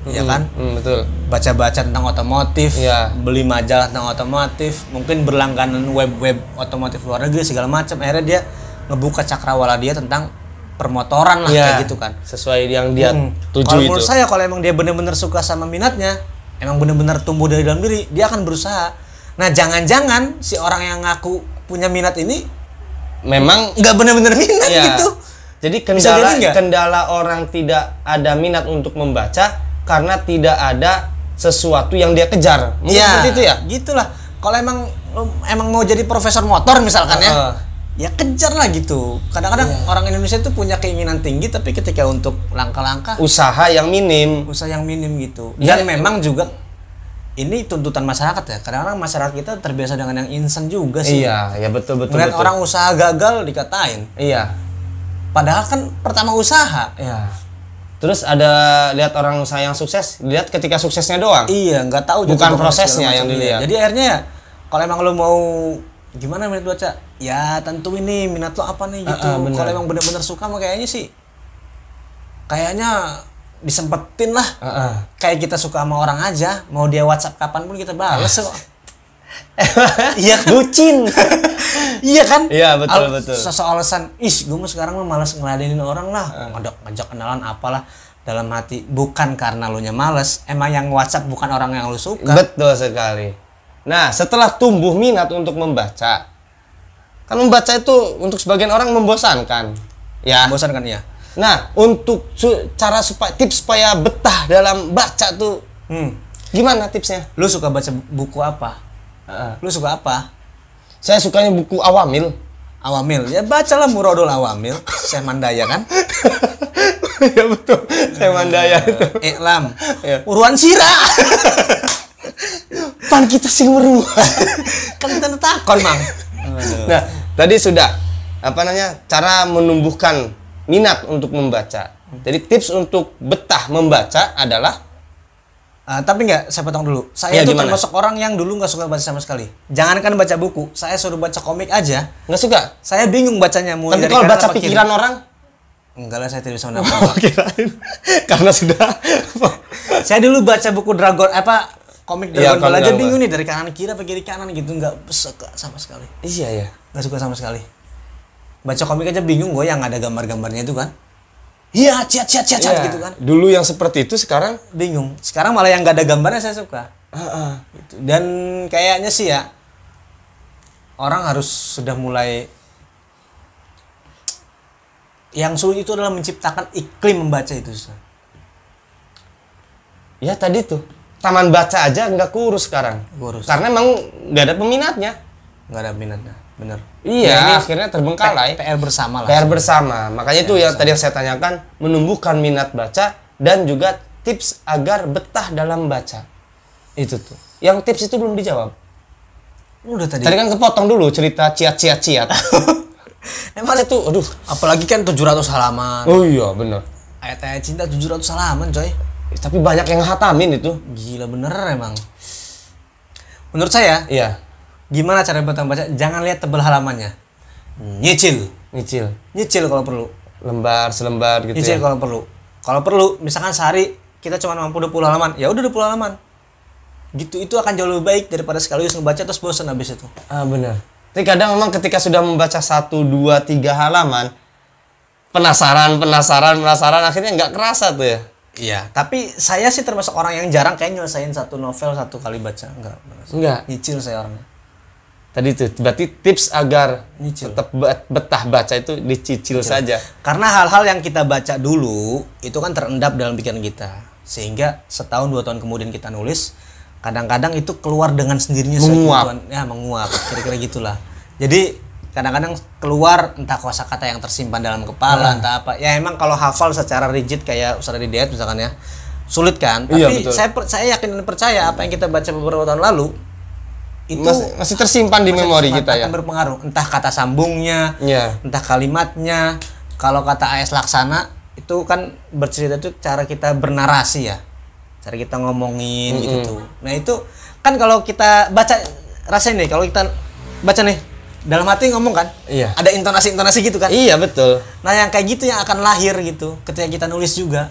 ya kan Hmm, betul. baca-baca tentang otomotif, Iya. beli majalah tentang otomotif, mungkin berlangganan web-web otomotif luar negeri segala macam. Akhirnya dia ngebuka cakrawala dia tentang permotoran lah Iya. kayak gitu kan. Sesuai yang dia Hmm. tuju Kalau itu. menurut saya kalau emang dia benar-benar suka sama minatnya, emang benar-benar tumbuh dari dalam diri, dia akan berusaha. Nah, jangan-jangan si orang yang ngaku punya minat ini Memang nggak benar-benar minat Iya. gitu. Jadi kendala kendala orang tidak ada minat untuk membaca karena tidak ada sesuatu yang dia kejar. Mungkin Iya, seperti itu ya? Gitulah. Kalau emang emang mau jadi profesor motor misalkan ya, Heeh. ya kejar lah gitu. Kadang-kadang orang Indonesia itu punya keinginan tinggi tapi ketika untuk langkah-langkah Usaha yang minim. usaha yang minim gitu. Iya, Dan memang juga ini tuntutan masyarakat ya. Kadang-kadang masyarakat kita terbiasa dengan yang instan juga sih. Iya, ya betul betul Melihat betul. orang usaha gagal dikatain. Iya. Padahal kan pertama usaha. Iya. Terus ada lihat orang usaha yang sukses, lihat ketika suksesnya doang. Iya, nggak tahu Bukan prosesnya yang dilihat. Iya. Jadi akhirnya ya, kalau emang lo mau gimana minat baca, ya tentu ini minat lo apa nih gitu. Ah, ah, benar. kalau emang bener-bener suka mah kayaknya sih, kayaknya disempetin lah. Heeh. Kayak kita suka sama orang aja, mau dia WhatsApp kapan pun kita balas kok. Iya? Bucin. iya kan? Iya, betul, Al- betul. Soal alasan, is gue mah sekarang mah malas ngeladenin orang lah, ngajak ngajak kenalan apalah dalam hati bukan karena lo nya males emang yang WhatsApp bukan orang yang lo suka Betul sekali. Nah, setelah tumbuh minat untuk membaca, kan membaca itu untuk sebagian orang membosankan. Ya. bosan kan ya Nah, untuk su- cara supaya tips supaya betah dalam baca tuh hmm. gimana tipsnya? lu suka baca buku apa Heeh. lu suka apa Saya sukanya buku Awamil. awamil ya bacalah murodul awamil saya mandaya kan ya betul. Saya mandaya itu. iklam Iya. uruan sira Pan kita sing meru. kan kita takon mang nah, tadi sudah apa namanya? Cara menumbuhkan minat untuk membaca. Jadi tips untuk betah membaca adalah Ah, tapi nggak saya potong dulu. Saya tuh gimana? termasuk orang yang dulu nggak suka baca sama sekali. Jangankan baca buku saya suruh baca komik aja. Nggak suka. saya bingung bacanya mulai Tapi dari kalau baca apa kiri. pikiran orang, enggak lah saya tidak bisa menangkap kirain. Karena sudah saya dulu baca buku Dragon apa komik Iya, Dragon Ball komik aja bingung nih dari kanan kiri apa kiri kanan gitu. Nggak suka sama sekali. Iya ya. nggak suka sama sekali. Baca komik aja bingung gue yang ada gambar-gambarnya itu kan Iya, ciat ciat ciat ciat Iya. gitu kan. Dulu yang seperti itu sekarang Bingung. Sekarang malah yang nggak ada gambarnya saya suka. Gitu. Dan kayaknya sih ya orang harus sudah mulai yang sulit itu adalah menciptakan iklim membaca itu. Ya tadi tuh taman baca aja nggak kurus sekarang. Kurus. Karena emang nggak ada peminatnya. Nggak ada minatnya bener Iya, Ya, ini akhirnya terbengkalai. PR bersama lah PR bersama. Makanya itu yang tadi yang saya tanyakan menumbuhkan minat baca dan juga tips agar betah dalam baca. Itu tuh. Yang tips itu belum dijawab. udah tadi, Tadi kan kepotong dulu cerita ciat-ciat ciat. emang Masa itu aduh. apalagi kan 700 halaman Oh iya, bener. ayat-ayat cinta 700 halaman coy Tapi banyak yang hatamin itu. gila bener emang menurut saya Iya, gimana cara betah baca jangan lihat tebel halamannya nyicil nyicil. nyicil kalau perlu Lembar selembar gitu nyicil ya. kalau perlu kalau perlu misalkan sehari kita cuma mampu 20 halaman ya udah 20 halaman gitu itu akan jauh lebih baik daripada sekaligus ngebaca terus bosan habis itu Ah, bener. Tapi kadang memang ketika sudah membaca satu, dua, tiga halaman, penasaran, penasaran, penasaran, akhirnya nggak kerasa tuh ya. Iya, tapi saya sih termasuk orang yang jarang kayak nyelesain satu novel satu kali baca. Enggak. Enggak. Nyicil saya orangnya. Tadi tuh, berarti tips agar Nyicil. tetap bet- betah baca itu dicicil saja. Karena hal-hal yang kita baca dulu itu kan terendap dalam pikiran kita. Sehingga setahun dua tahun kemudian kita nulis, kadang-kadang itu keluar dengan sendirinya Menguap. Ya, menguap. Kira-kira gitulah. Jadi kadang-kadang keluar entah kosakata yang tersimpan dalam kepala, entah apa. Ya emang kalau hafal secara rigid kayak Ustaz Didayat misalkan ya, sulit kan? Tapi Iya, betul. saya saya yakin dan percaya apa yang kita baca beberapa tahun lalu itu masih, masih tersimpan di masih memori sangat kita ya. akan berpengaruh entah kata sambungnya Iya. entah kalimatnya kalau kata AS Laksana itu kan bercerita itu cara kita bernarasi ya cara kita ngomongin gitu tuh nah itu kan kalau kita baca rasain deh kalau kita baca nih dalam hati ngomong kan Iya. ada intonasi intonasi gitu kan Iya betul. nah yang kayak gitu yang akan lahir gitu ketika kita nulis juga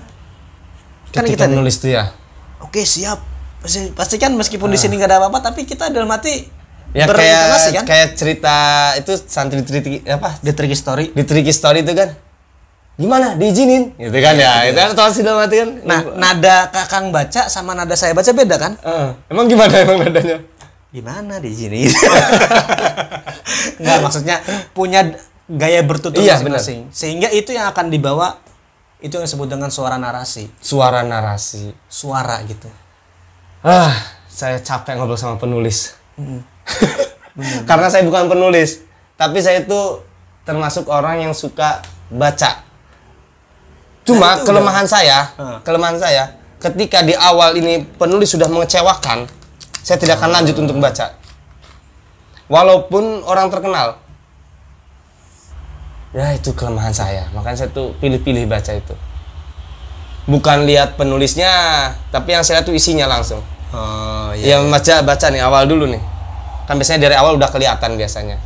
kan Ketika kita nih, nulis tuh ya. oke siap pasti, pasti kan meskipun di sini nggak ada apa-apa tapi kita dalam hati Ya kayak kan kayak cerita itu santri triti apa? di Tricky Story Di Tricky Story itu kan. Gimana? Diizinin? Gitu kan ya. Itu kan sih dalam hati kan. Nah, nada kakang baca sama nada saya baca beda kan? Heeh. emang gimana emang nadanya? Gimana di sini? Enggak, maksudnya punya gaya bertutur Iya, masing-masing. Sehingga itu yang akan dibawa itu yang disebut dengan suara narasi, Suara narasi. suara gitu. Ah, saya capek ngobrol sama penulis. Karena saya bukan penulis, tapi saya itu termasuk orang yang suka baca. Cuma Nah, kelemahan saya, Hmm. kelemahan saya, ketika di awal ini penulis sudah mengecewakan, saya tidak akan lanjut untuk membaca. Walaupun orang terkenal. Ya itu kelemahan saya, makanya saya tuh pilih-pilih baca itu. Bukan lihat penulisnya, tapi yang saya lihat tuh isinya langsung. Oh Ya baca baca nih awal dulu nih. Kan biasanya dari awal udah kelihatan biasanya.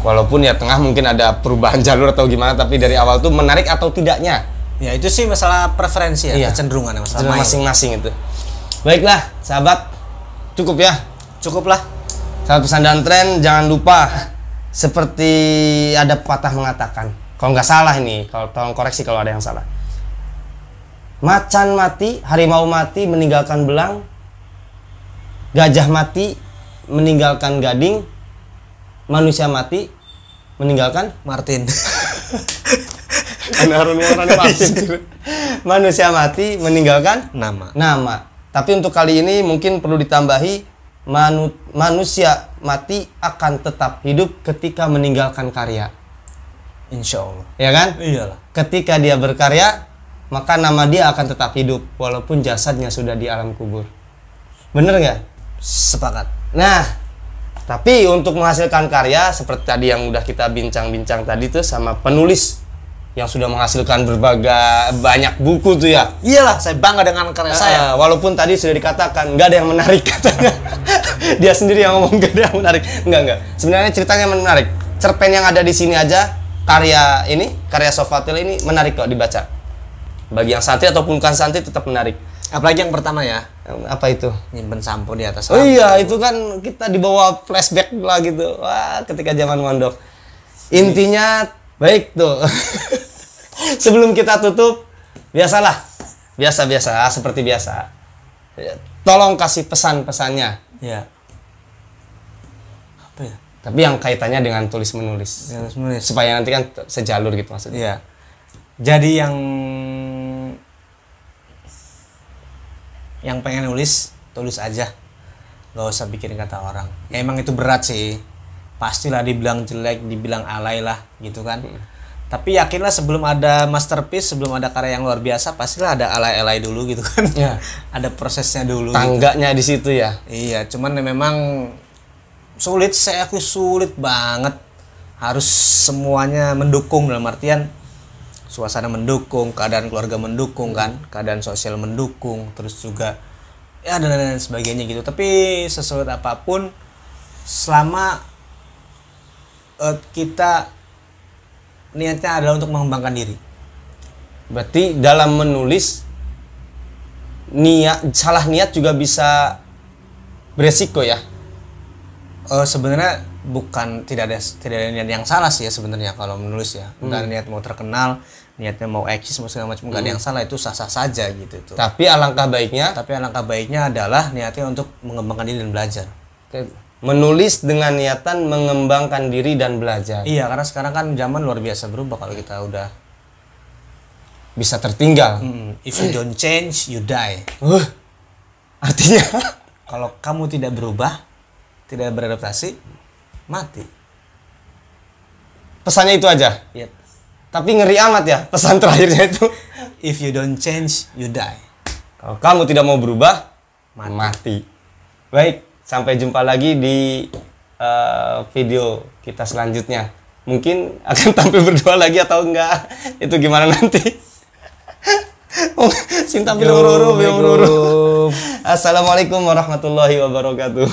Walaupun ya tengah mungkin ada perubahan jalur atau gimana tapi dari awal tuh menarik atau tidaknya. Ya itu sih masalah preferensi ya, Iya. kecenderungan ya, masalah masing-masing itu. Baiklah, sahabat. Cukup ya. Cukuplah. Sahabat pesan dan tren jangan lupa seperti ada pepatah mengatakan. Kalau nggak salah ini, kalau tolong koreksi kalau ada yang salah. Macan mati, harimau mati meninggalkan belang. Gajah mati meninggalkan gading. Manusia mati meninggalkan Martin. Manusia mati meninggalkan Nama. nama. Tapi untuk kali ini mungkin perlu ditambahi manu- manusia mati akan tetap hidup ketika meninggalkan karya. Insya Allah. Ya kan? Iyalah. Ketika dia berkarya, maka nama dia akan tetap hidup walaupun jasadnya sudah di alam kubur. Bener nggak? Sepakat. Nah, tapi untuk menghasilkan karya seperti tadi yang udah kita bincang-bincang tadi tuh sama penulis yang sudah menghasilkan berbagai banyak buku tuh ya. Iyalah, saya bangga dengan karya saya. Ah, walaupun tadi sudah dikatakan nggak ada yang menarik katanya. Dia sendiri yang ngomong nggak ada yang menarik. Enggak enggak. Sebenarnya ceritanya menarik. Cerpen yang ada di sini aja karya ini, karya Sofatil ini menarik kok dibaca. Bagi yang santri ataupun bukan santri tetap menarik. Apalagi yang pertama ya, Apa itu? nyimpen sampo di atas Oh iya, itu kan kita dibawa flashback lah gitu. Wah, ketika zaman mondok. Intinya baik tuh. Sebelum kita tutup, biasalah. Biasa-biasa, seperti biasa. Ya, Tolong kasih pesan-pesannya. Ya. Apa ya? Tapi yang kaitannya dengan tulis menulis. Yang menulis. Supaya nanti kan sejalur gitu maksudnya. Iya. Jadi yang yang pengen nulis tulis aja, nggak usah pikirin kata orang. Ya, emang itu berat sih, pastilah dibilang jelek, dibilang alay lah gitu kan. Tapi yakinlah sebelum ada masterpiece, sebelum ada karya yang luar biasa, pastilah ada alay-alay dulu gitu kan. Ya. ada prosesnya dulu. gitu. Tangganya di situ ya. Iya, cuman ya memang sulit, saya akui sulit banget. Harus semuanya mendukung dalam artian suasana mendukung, keadaan keluarga mendukung kan, keadaan sosial mendukung, terus juga ya dan lain sebagainya gitu. Tapi sesulit apa pun, selama eh, kita niatnya adalah untuk mengembangkan diri. Berarti dalam menulis niat salah niat juga bisa beresiko ya. Eh sebenarnya bukan tidak ada tidak ada niat yang salah sih ya sebenarnya kalau menulis ya. Entah niat mau terkenal, niatnya mau eksis mau segala macam nggak ada yang salah itu sah-sah saja gitu itu. Tapi alangkah baiknya Tapi alangkah baiknya adalah niatnya untuk mengembangkan diri dan belajar. menulis dengan niatan mengembangkan diri dan belajar. Iya, karena sekarang kan zaman luar biasa berubah kalau kita udah Bisa tertinggal. mm, if you don't change, you die. Uh, artinya Kalau kamu tidak berubah, tidak beradaptasi, mati. pesannya itu aja. Yep. Tapi ngeri amat ya pesan terakhirnya itu. If you don't change, you die. Kalau kamu tidak mau berubah, Mati. mati. Baik, sampai jumpa lagi di eh, video kita selanjutnya. Mungkin akan tampil berdua lagi atau enggak? Itu gimana nanti? Oh, ururu, Assalamualaikum. Assalamualaikum warahmatullahi wabarakatuh.